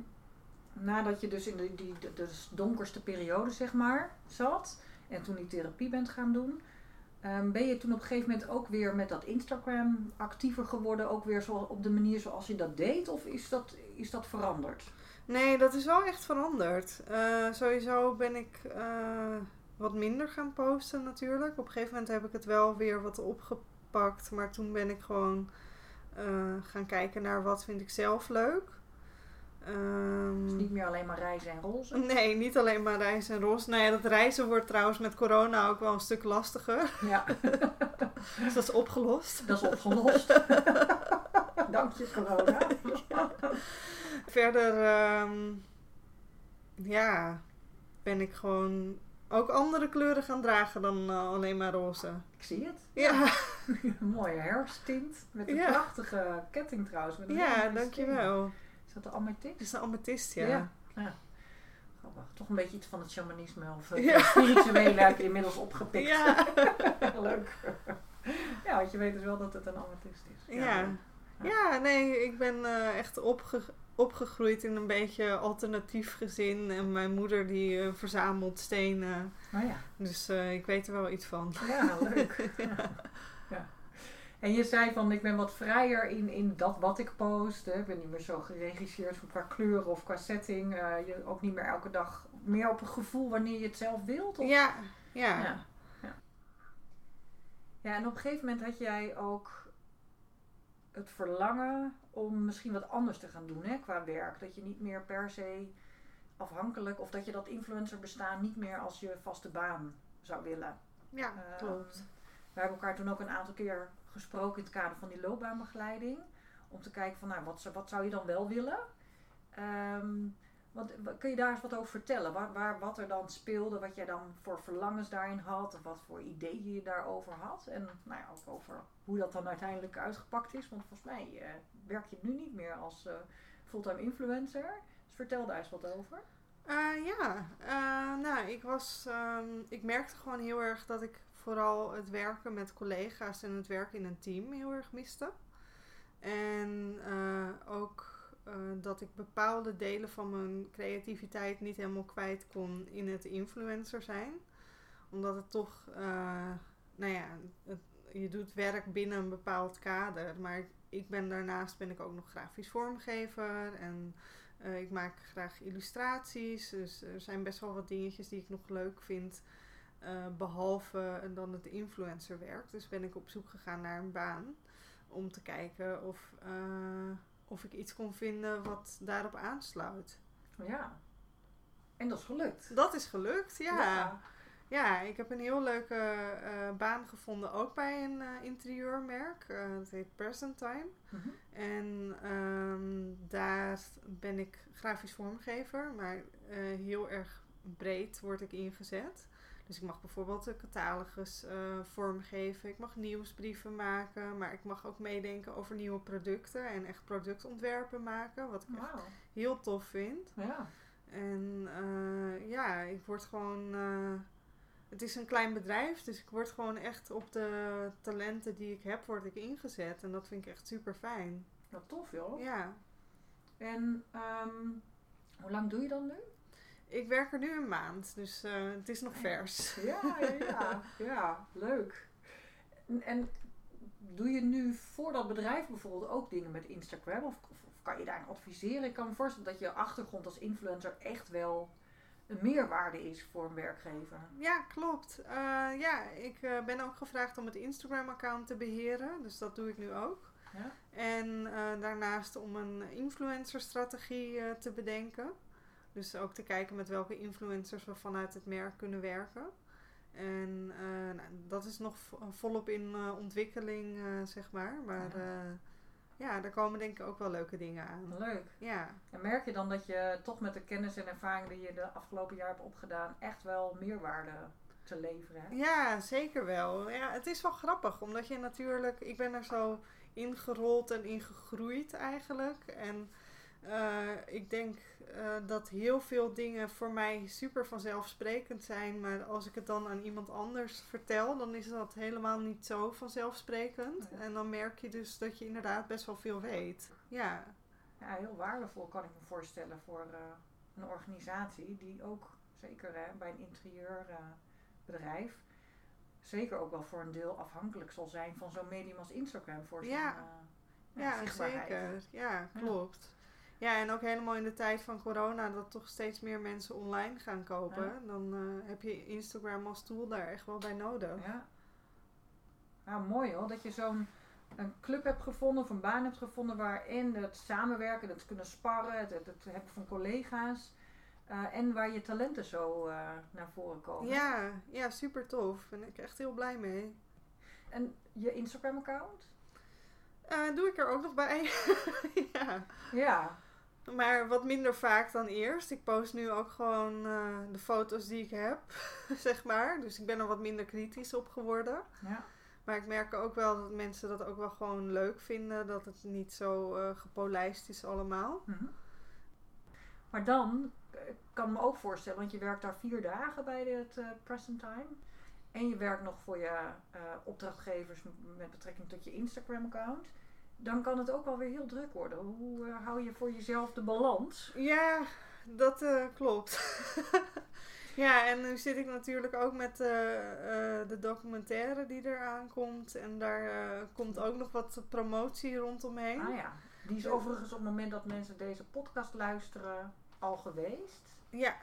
nadat je dus in die, de donkerste periode, zeg maar, zat, en toen die therapie bent gaan doen, ehm, ben je toen op een gegeven moment ook weer met dat Instagram actiever geworden, ook weer zo, op de manier zoals je dat deed, of is dat, is dat veranderd? Nee, dat is wel echt veranderd. Eh, sowieso ben ik eh, wat minder gaan posten natuurlijk. Op een gegeven moment heb ik het wel weer wat opgepakt. Maar toen ben ik gewoon eh, gaan kijken naar wat vind ik zelf leuk. Ehm, Dus niet meer alleen maar reizen en roze. nee, niet alleen maar reizen en roze. Nou ja, dat reizen wordt trouwens met corona ook wel een stuk lastiger. Ja, Dus dat is opgelost. dat is opgelost. Dank je corona. Verder, ehm, ja, ben ik gewoon ook andere kleuren gaan dragen dan eh, alleen maar roze. Ik zie het. Ja, Een mooie herfsttint. Met een Ja. prachtige ketting trouwens. Met een ja dankjewel. Is dat de amethyst? Het is een amethyst, ja. Ja. ja. Grappig. Toch een beetje iets van het shamanisme of het Ja. spirituele heb je inmiddels opgepikt. Ja. Leuk. Ja, want je weet dus wel dat het een amethyst is. Ja. Ja, nee, ik ben eh, echt opge opgegroeid in een beetje alternatief gezin. En mijn moeder die eh, verzamelt stenen. Maar ja, Dus eh, ik weet er wel iets van. ja leuk. Ja. En je zei van ik ben wat vrijer in, in dat wat ik post. Hè. Ik ben niet meer zo geregisseerd qua kleuren of qua setting. Uh, je ook niet meer elke dag meer op een gevoel wanneer je het zelf wilt. Of? Ja, ja. ja. Ja. Ja, en op een gegeven moment had jij ook het verlangen om misschien wat anders te gaan doen hè, qua werk. Dat je niet meer per se afhankelijk of dat je dat influencer bestaan niet meer als je vaste baan zou willen. Ja, uh, klopt. We hebben elkaar toen ook een aantal keer gesproken in het kader van die loopbaanbegeleiding. Om te kijken van nou, wat, wat zou je dan wel willen? Um, wat, kun je daar eens wat over vertellen? Waar, waar, wat er dan speelde, wat jij dan voor verlangens daarin had, of wat voor ideeën je daarover had. En nou ja, ook over hoe dat dan uiteindelijk uitgepakt is. Want volgens mij uh, werk je nu niet meer als uh, fulltime influencer. Dus vertel daar eens wat over. Uh, ja, nou, ik was. Um, ik merkte gewoon heel erg dat ik vooral het werken met collega's en het werken in een team heel erg miste. En ook uh, dat ik bepaalde delen van mijn creativiteit niet helemaal kwijt kon in het influencer zijn. Omdat het toch, uh, nou ja, je doet werk binnen een bepaald kader. Maar ik ben daarnaast ben ik ook nog grafisch vormgever en ik maak graag illustraties. Dus er zijn best wel wat dingetjes die ik nog leuk vind. Behalve dan het influencerwerk. Dus ben ik op zoek gegaan naar een baan. Om te kijken of of ik iets kon vinden wat daarop aansluit. Ja. En dat is gelukt. Dat is gelukt, ja. Ja, ik heb een heel leuke uh, baan gevonden, ook bij een interieurmerk. Het heet Present Time. Mm -hmm. En um, daar ben ik grafisch vormgever, maar heel erg breed word ik ingezet. Dus ik mag bijvoorbeeld de catalogus uh, vormgeven. Ik mag nieuwsbrieven maken. Maar ik mag ook meedenken over nieuwe producten. En echt productontwerpen maken. Wat ik wow. echt heel tof vind. Ja. En uh, ja, ik word gewoon... Uh, het is een klein bedrijf. Dus ik word gewoon echt op de talenten die ik heb, word ik ingezet. En dat vind ik echt super fijn. Wat tof joh. Ja. En um, hoe lang doe je dan nu? Ik werk er nu een maand, dus uh, het is nog vers. Ja, ja, ja, ja leuk. En, en, doe je nu voor dat bedrijf bijvoorbeeld ook dingen met Instagram? Of, of, of kan je daarin adviseren? Ik kan me voorstellen dat je achtergrond als influencer echt wel een meerwaarde is voor een werkgever. Ja, klopt. Uh, ja, ik uh, ben ook gevraagd om het Instagram-account te beheren. Dus dat doe ik nu ook. Ja. En daarnaast om een influencer-strategie te bedenken. Dus ook te kijken met welke influencers we vanuit het merk kunnen werken. En uh, nou, dat is nog volop in uh, ontwikkeling, uh, zeg maar. Maar ja. ja, daar komen denk ik ook wel leuke dingen aan. Leuk. Ja. En merk je dan dat je toch met de kennis en ervaring die je de afgelopen jaar hebt opgedaan, echt wel meerwaarde te leveren? Hè? Ja, zeker wel. Ja, het is wel grappig, omdat je natuurlijk, ik ben er zo ingerold en ingegroeid eigenlijk. En uh, ik denk uh, dat heel veel dingen voor mij super vanzelfsprekend zijn. Maar als ik het dan aan iemand anders vertel, dan is dat helemaal niet zo vanzelfsprekend. En dan merk je dus dat je inderdaad best wel veel weet. Ja. Ja, heel waardevol kan ik me voorstellen voor uh, een organisatie die ook, zeker hè, bij een interieurbedrijf, zeker ook wel voor een deel afhankelijk zal zijn van zo'n medium als Instagram voor zijn ja. ja, zeker. Ja, klopt. Ja, en ook helemaal in de tijd van corona, dat toch steeds meer mensen online gaan kopen. Ja. Dan uh, heb je Instagram als tool daar echt wel bij nodig. Ja. Nou, mooi hoor, dat je zo'n een club hebt gevonden of een baan hebt gevonden waarin het samenwerken, het kunnen sparren, het, het, hebben van collega's. Uh, en waar je talenten zo uh, naar voren komen. Ja, ja, super tof. Daar ben ik echt heel blij mee. En je Instagram account? doe ik er ook nog bij. ja. Ja. Maar wat minder vaak dan eerst. Ik post nu ook gewoon uh, de foto's die ik heb, zeg maar. Dus ik ben er wat minder kritisch op geworden. Ja. Maar ik merk ook wel dat mensen dat ook wel gewoon leuk vinden. Dat het niet zo uh, gepolijst is allemaal. Mm -hmm. Maar dan, ik kan me ook voorstellen, want je werkt daar vier dagen bij het uh, present time. En je werkt nog voor je opdrachtgevers met betrekking tot je Instagram account dan kan het ook wel weer heel druk worden. Hoe uh, hou je voor jezelf de balans? Ja, dat uh, klopt. Ja, en nu zit ik natuurlijk ook met eh, eh, de documentaire die eraan komt. En daar eh, komt ook nog wat promotie rondomheen. Ah ja, die is overigens op het moment dat mensen deze podcast luisteren al geweest. Ja,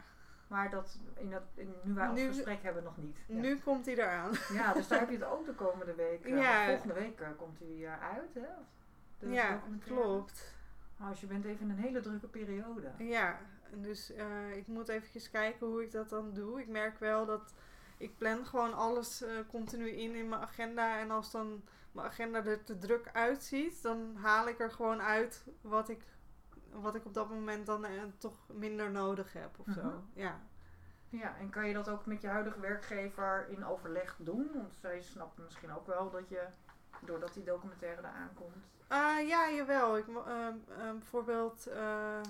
Maar dat in dat, in, nu wij ons Nu- gesprek hebben nog niet. Ja. nu komt die eraan. Ja, dus daar heb je het ook de komende week. eh, Ja. Volgende week eh, komt hij eh, uit, hè? De ja, klopt. Oh, dus je bent even in een hele drukke periode. Ja, dus eh, ik moet eventjes kijken hoe ik dat dan doe. Ik merk wel dat ik plan gewoon alles eh, continu in in mijn agenda. En als dan mijn agenda er te druk uitziet, dan haal ik er gewoon uit wat ik, wat ik op dat moment dan eh, toch minder nodig heb of Mhm. zo. Ja. Ja, en kan je dat ook met je huidige werkgever in overleg doen? Want zij snapt misschien ook wel dat je, doordat die documentaire eraan komt. Ah, ja, jawel. Ik, ehm, ehm, bijvoorbeeld eh,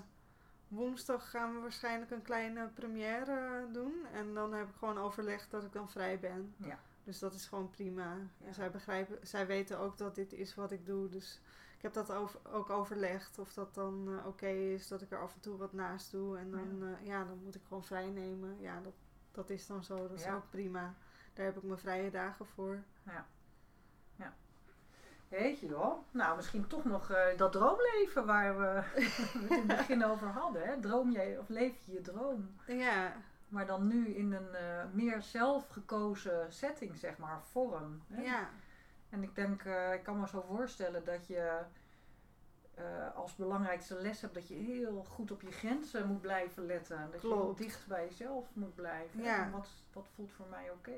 woensdag gaan we waarschijnlijk een kleine première doen. En dan heb ik gewoon overlegd dat ik dan vrij ben. Ja. Dus dat is gewoon prima. Ja. En zij begrijpen, zij weten ook dat dit is wat ik doe. Dus ik heb dat over, ook overlegd of dat dan eh, oké is dat ik er af en toe wat naast doe. En dan, ja. ja, dan moet ik gewoon vrij nemen. Ja, dat, dat is dan zo. Dat is Ja. ook prima. Daar heb ik mijn vrije dagen voor. Weet je joh. Nou, misschien toch nog eh, dat droomleven waar we het in het begin over hadden. Hè? Droom jij of leef je je droom? Ja, Maar dan nu in een eh, meer zelfgekozen setting, zeg maar, vorm. Hè? ja, En ik denk, eh, ik kan me zo voorstellen dat je als belangrijkste les hebt dat je heel goed op je grenzen moet blijven letten. Dat je heel Klopt. dicht bij jezelf moet blijven. Ja. En Wat, wat voelt voor mij oké?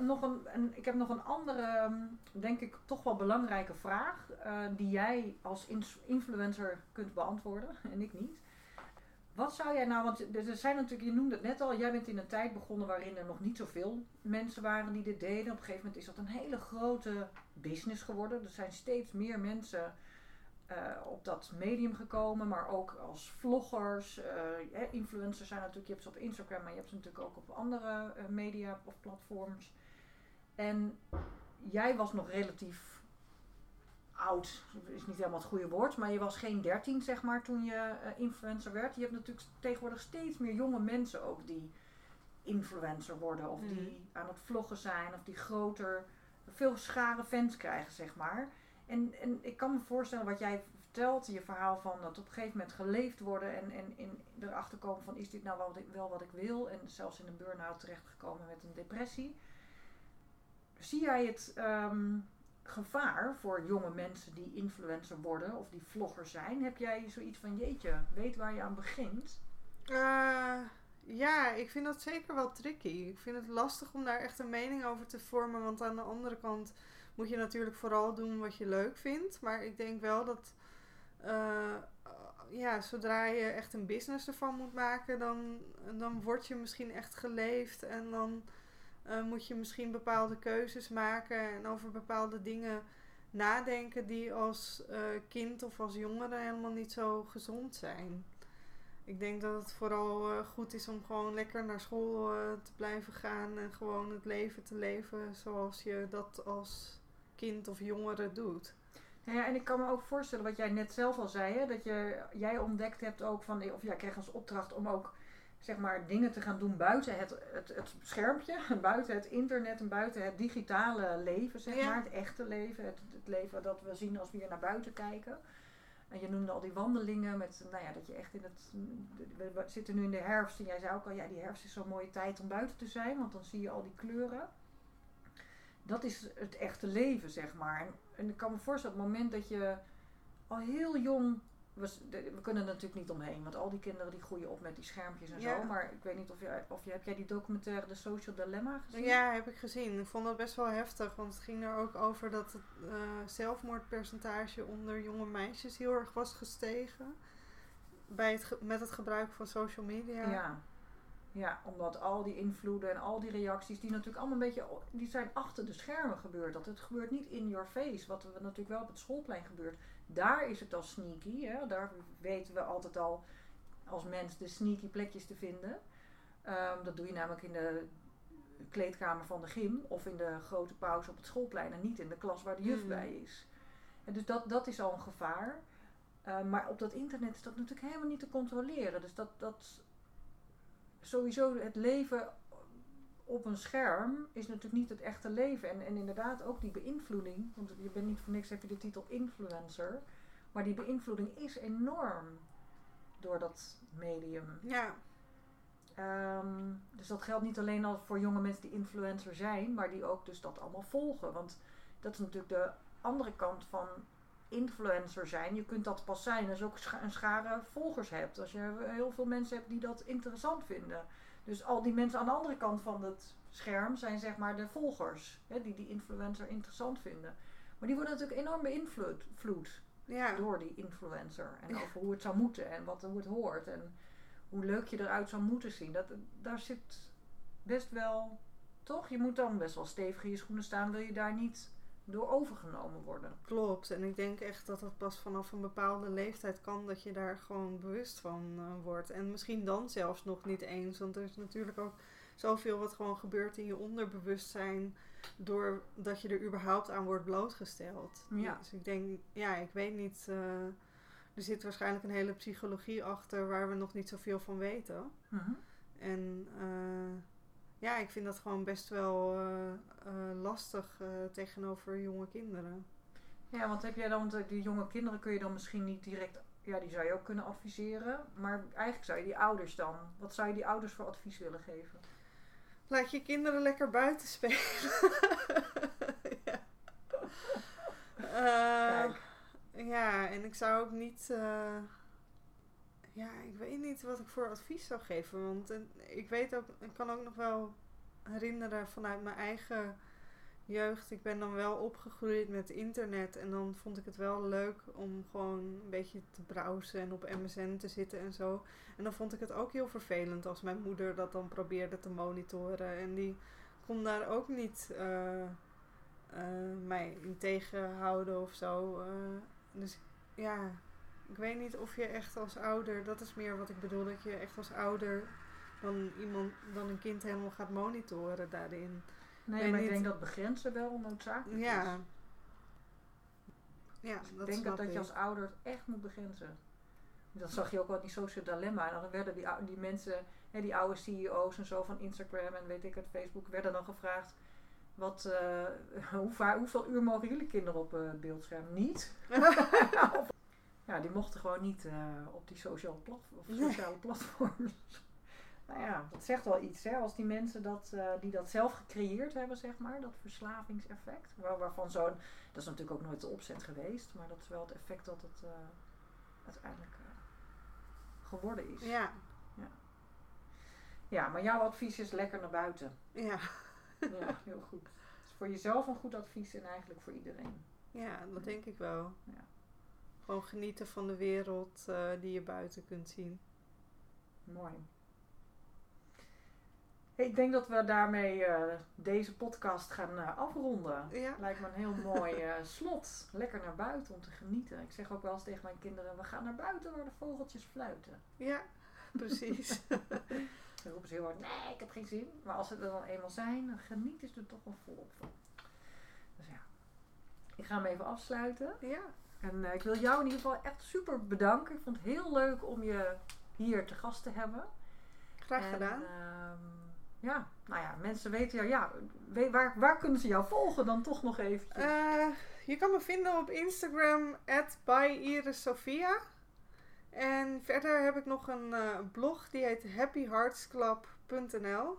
Nog een, een, ik heb nog een andere, mm, denk ik, toch wel belangrijke vraag. eh, die jij als influencer kunt beantwoorden en ik niet. Wat zou jij nou, want er zijn natuurlijk, je noemde het net al, jij bent in een tijd begonnen waarin er nog niet zoveel mensen waren die dit deden. Op een gegeven moment is dat een hele grote business geworden. Er zijn steeds meer mensen op dat medium gekomen, maar ook als vloggers. eh, influencers zijn natuurlijk, je hebt ze op Instagram, maar je hebt ze natuurlijk ook op andere eh, media of platforms. En jij was nog relatief oud, is niet helemaal het goede woord, maar je was geen 13 zeg maar toen je eh, influencer werd. Je hebt natuurlijk tegenwoordig steeds meer jonge mensen ook die influencer worden of die aan het vloggen zijn of die groter, veel schare fans krijgen zeg maar. En, en ik kan me voorstellen wat jij vertelt, je verhaal van dat op een gegeven moment geleefd worden en, en, erachter komen van is dit nou wel wat, ik, wel wat ik wil en zelfs in een burn-out terechtgekomen met een depressie. Zie jij het ehm, gevaar voor jonge mensen die influencer worden of die vlogger zijn? Heb jij zoiets van jeetje, weet waar je aan begint? Eh, ja, ik vind dat zeker wel tricky. Ik vind het lastig om daar echt een mening over te vormen. Want aan de andere kant moet je natuurlijk vooral doen wat je leuk vindt. Maar ik denk wel dat eh, ja, zodra je echt een business ervan moet maken, dan, dan word je misschien echt geleefd. En dan eh, moet je misschien bepaalde keuzes maken en over bepaalde dingen nadenken die als eh, kind of als jongere helemaal niet zo gezond zijn. Ik denk dat het vooral goed is om gewoon lekker naar school te blijven gaan en gewoon het leven te leven zoals je dat als kind of jongere doet. Nou ja, en ik kan me ook voorstellen wat jij net zelf al zei, hè, dat je, jij ontdekt hebt ook van, of jij kreeg als opdracht om ook zeg maar dingen te gaan doen buiten het, het, het schermpje, buiten het internet en buiten het digitale leven, zeg Ja. maar, het echte leven, het, het leven dat we zien als we hier naar buiten kijken. En je noemde al die wandelingen met, nou ja, dat je echt in het, we we zitten nu in de herfst en jij zei ook al, ja, die herfst is zo'n mooie tijd om buiten te zijn, want dan zie je al die kleuren. Dat is het echte leven, zeg maar. En, en ik kan me voorstellen, op het moment dat je al heel jong. We, de- we kunnen er natuurlijk niet omheen, want al die kinderen die groeien op met die schermpjes en Ja. zo. Maar ik weet niet of je, of je. Heb jij die documentaire The Social Dilemma gezien? Ja, heb ik gezien. Ik vond dat best wel heftig, want het ging er ook over dat het eh, zelfmoordpercentage onder jonge meisjes heel erg was gestegen. Bij het met het gebruik van social media. Ja. Ja, omdat al die invloeden en al die reacties, die natuurlijk allemaal een beetje, die zijn achter de schermen gebeurd. Dat het gebeurt niet in your face, wat natuurlijk wel op het schoolplein gebeurt. Daar is het al sneaky, hè? daar weten we altijd al als mens de sneaky plekjes te vinden. Ehm, dat doe je namelijk in de kleedkamer van de gym of in de grote pauze op het schoolplein en niet in de klas waar de juf Mm. bij is. En dus dat, dat is al een gevaar. Eh, maar op dat internet is dat natuurlijk helemaal niet te controleren. Dus dat, dat sowieso het leven op een scherm is natuurlijk niet het echte leven. En, en inderdaad ook die beïnvloeding, want je bent niet voor niks, heb je de titel influencer. Maar die beïnvloeding is enorm door dat medium. Ja, Ehm, dus dat geldt niet alleen al voor jonge mensen die influencer zijn, maar die ook dus dat allemaal volgen. Want dat is natuurlijk de andere kant van influencer zijn. Je kunt dat pas zijn als je ook een schare volgers hebt. Als je heel veel mensen hebt die dat interessant vinden. Dus al die mensen aan de andere kant van het scherm zijn zeg maar de volgers. Hè, die die influencer interessant vinden. Maar die worden natuurlijk enorm beïnvloed vloed ja. door die influencer. En over hoe het zou moeten en wat, hoe het hoort. En hoe leuk je eruit zou moeten zien. Dat, daar zit best wel... Toch? Je moet dan best wel stevig in je schoenen staan. Wil je daar niet door overgenomen worden. Klopt. En ik denk echt dat het pas vanaf een bepaalde leeftijd kan dat je daar gewoon bewust van eh, wordt. En misschien dan zelfs nog niet eens. Want er is natuurlijk ook zoveel wat gewoon gebeurt in je onderbewustzijn. Doordat je er überhaupt aan wordt blootgesteld. Ja. Dus ik denk, ja, ik weet niet. eh, er zit waarschijnlijk een hele psychologie achter waar we nog niet zoveel van weten. Mhm. En eh, ja, ik vind dat gewoon best wel eh, eh, lastig eh, tegenover jonge kinderen. Ja, want heb jij dan, want die jonge kinderen kun je dan misschien niet direct, ja, die zou je ook kunnen adviseren. Maar eigenlijk zou je die ouders dan, wat zou je die ouders voor advies willen geven? Laat je kinderen lekker buiten spelen. ja. Ja, en ik zou ook niet. Ja, ik weet niet wat ik voor advies zou geven. Want ik weet ook, ik kan ook nog wel herinneren vanuit mijn eigen jeugd. Ik ben dan wel opgegroeid met internet. En dan vond ik het wel leuk om gewoon een beetje te browsen en op MSN te zitten en zo. En dan vond ik het ook heel vervelend als mijn moeder dat dan probeerde te monitoren. En die kon daar ook niet eh, eh, mij in tegenhouden of zo. eh. dus ja, ik weet niet of je echt als ouder, dat is meer wat ik bedoel, dat je echt als ouder dan iemand, dan een kind helemaal gaat monitoren daarin. Nee, weet maar ik denk dat begrenzen wel noodzakelijk Ja. is. Ja, Ik dat denk snap dat, dat je ik. als ouder het echt moet begrenzen. Dat zag je ook wel in die social dilemma. En dan werden die, die mensen, hè, die oude CEO's en zo van Instagram en weet ik het, Facebook, werden dan gevraagd. Wat, eh, hoe vaar- hoeveel uur mogen jullie kinderen op eh beeldscherm? Niet. Ja, die mochten gewoon niet eh, op die sociale, platform, sociale platforms. nou ja, dat zegt wel iets. Hè? Als die mensen dat, eh, die dat zelf gecreëerd hebben, zeg maar, dat verslavingseffect. Waar, waarvan zo'n, dat is natuurlijk ook nooit de opzet geweest, maar dat is wel het effect dat het eh, uiteindelijk geworden is. Ja, Ja, maar jouw advies is lekker naar buiten. ja. Ja, heel goed. Het is voor jezelf een goed advies en eigenlijk voor iedereen. ja, dat denk ik wel. Ja. Gewoon genieten van de wereld eh, die je buiten kunt zien. Mooi. Ik denk dat we daarmee eh, deze podcast gaan eh, afronden. Ja, Lijkt me een heel mooi slot. Lekker naar buiten om te genieten. Ik zeg ook wel eens tegen mijn kinderen: we gaan naar buiten waar de vogeltjes fluiten. ja, precies. Dan roepen ze heel hard: nee, ik heb geen zin. Maar als ze er dan eenmaal zijn, dan genieten ze er toch wel volop van. Dus ja, ik ga hem even afsluiten. ja, En eh, ik wil jou in ieder geval echt super bedanken. Ik vond het heel leuk om je hier te gast te hebben. graag gedaan. ehm, ja, nou ja, mensen weten jou. Ja, waar, waar kunnen ze jou volgen dan toch nog eventjes? Eh, je kan me vinden op Instagram, @byirisophia. En verder heb ik nog een eh, blog die heet happyheartsclub.nl.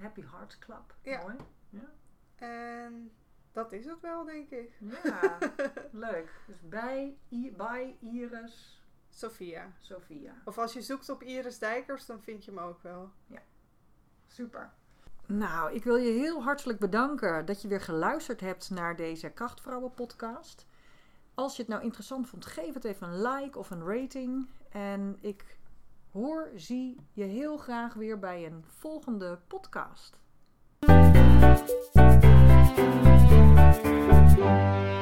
Happy Hearts Club. ja. Mooi. Ja. En dat is het wel, denk ik. ja, leuk. Dus bij, I, bij Iris Sophia. Sophia. Of als je zoekt op Iris Dijkers, dan vind je hem ook wel. Super. Nou, ik wil je heel hartelijk bedanken dat je weer geluisterd hebt naar deze Krachtvrouwen podcast. Als je het nou interessant vond, geef het even een like of een rating. En ik hoor, zie je heel graag weer bij een volgende podcast. Thank you.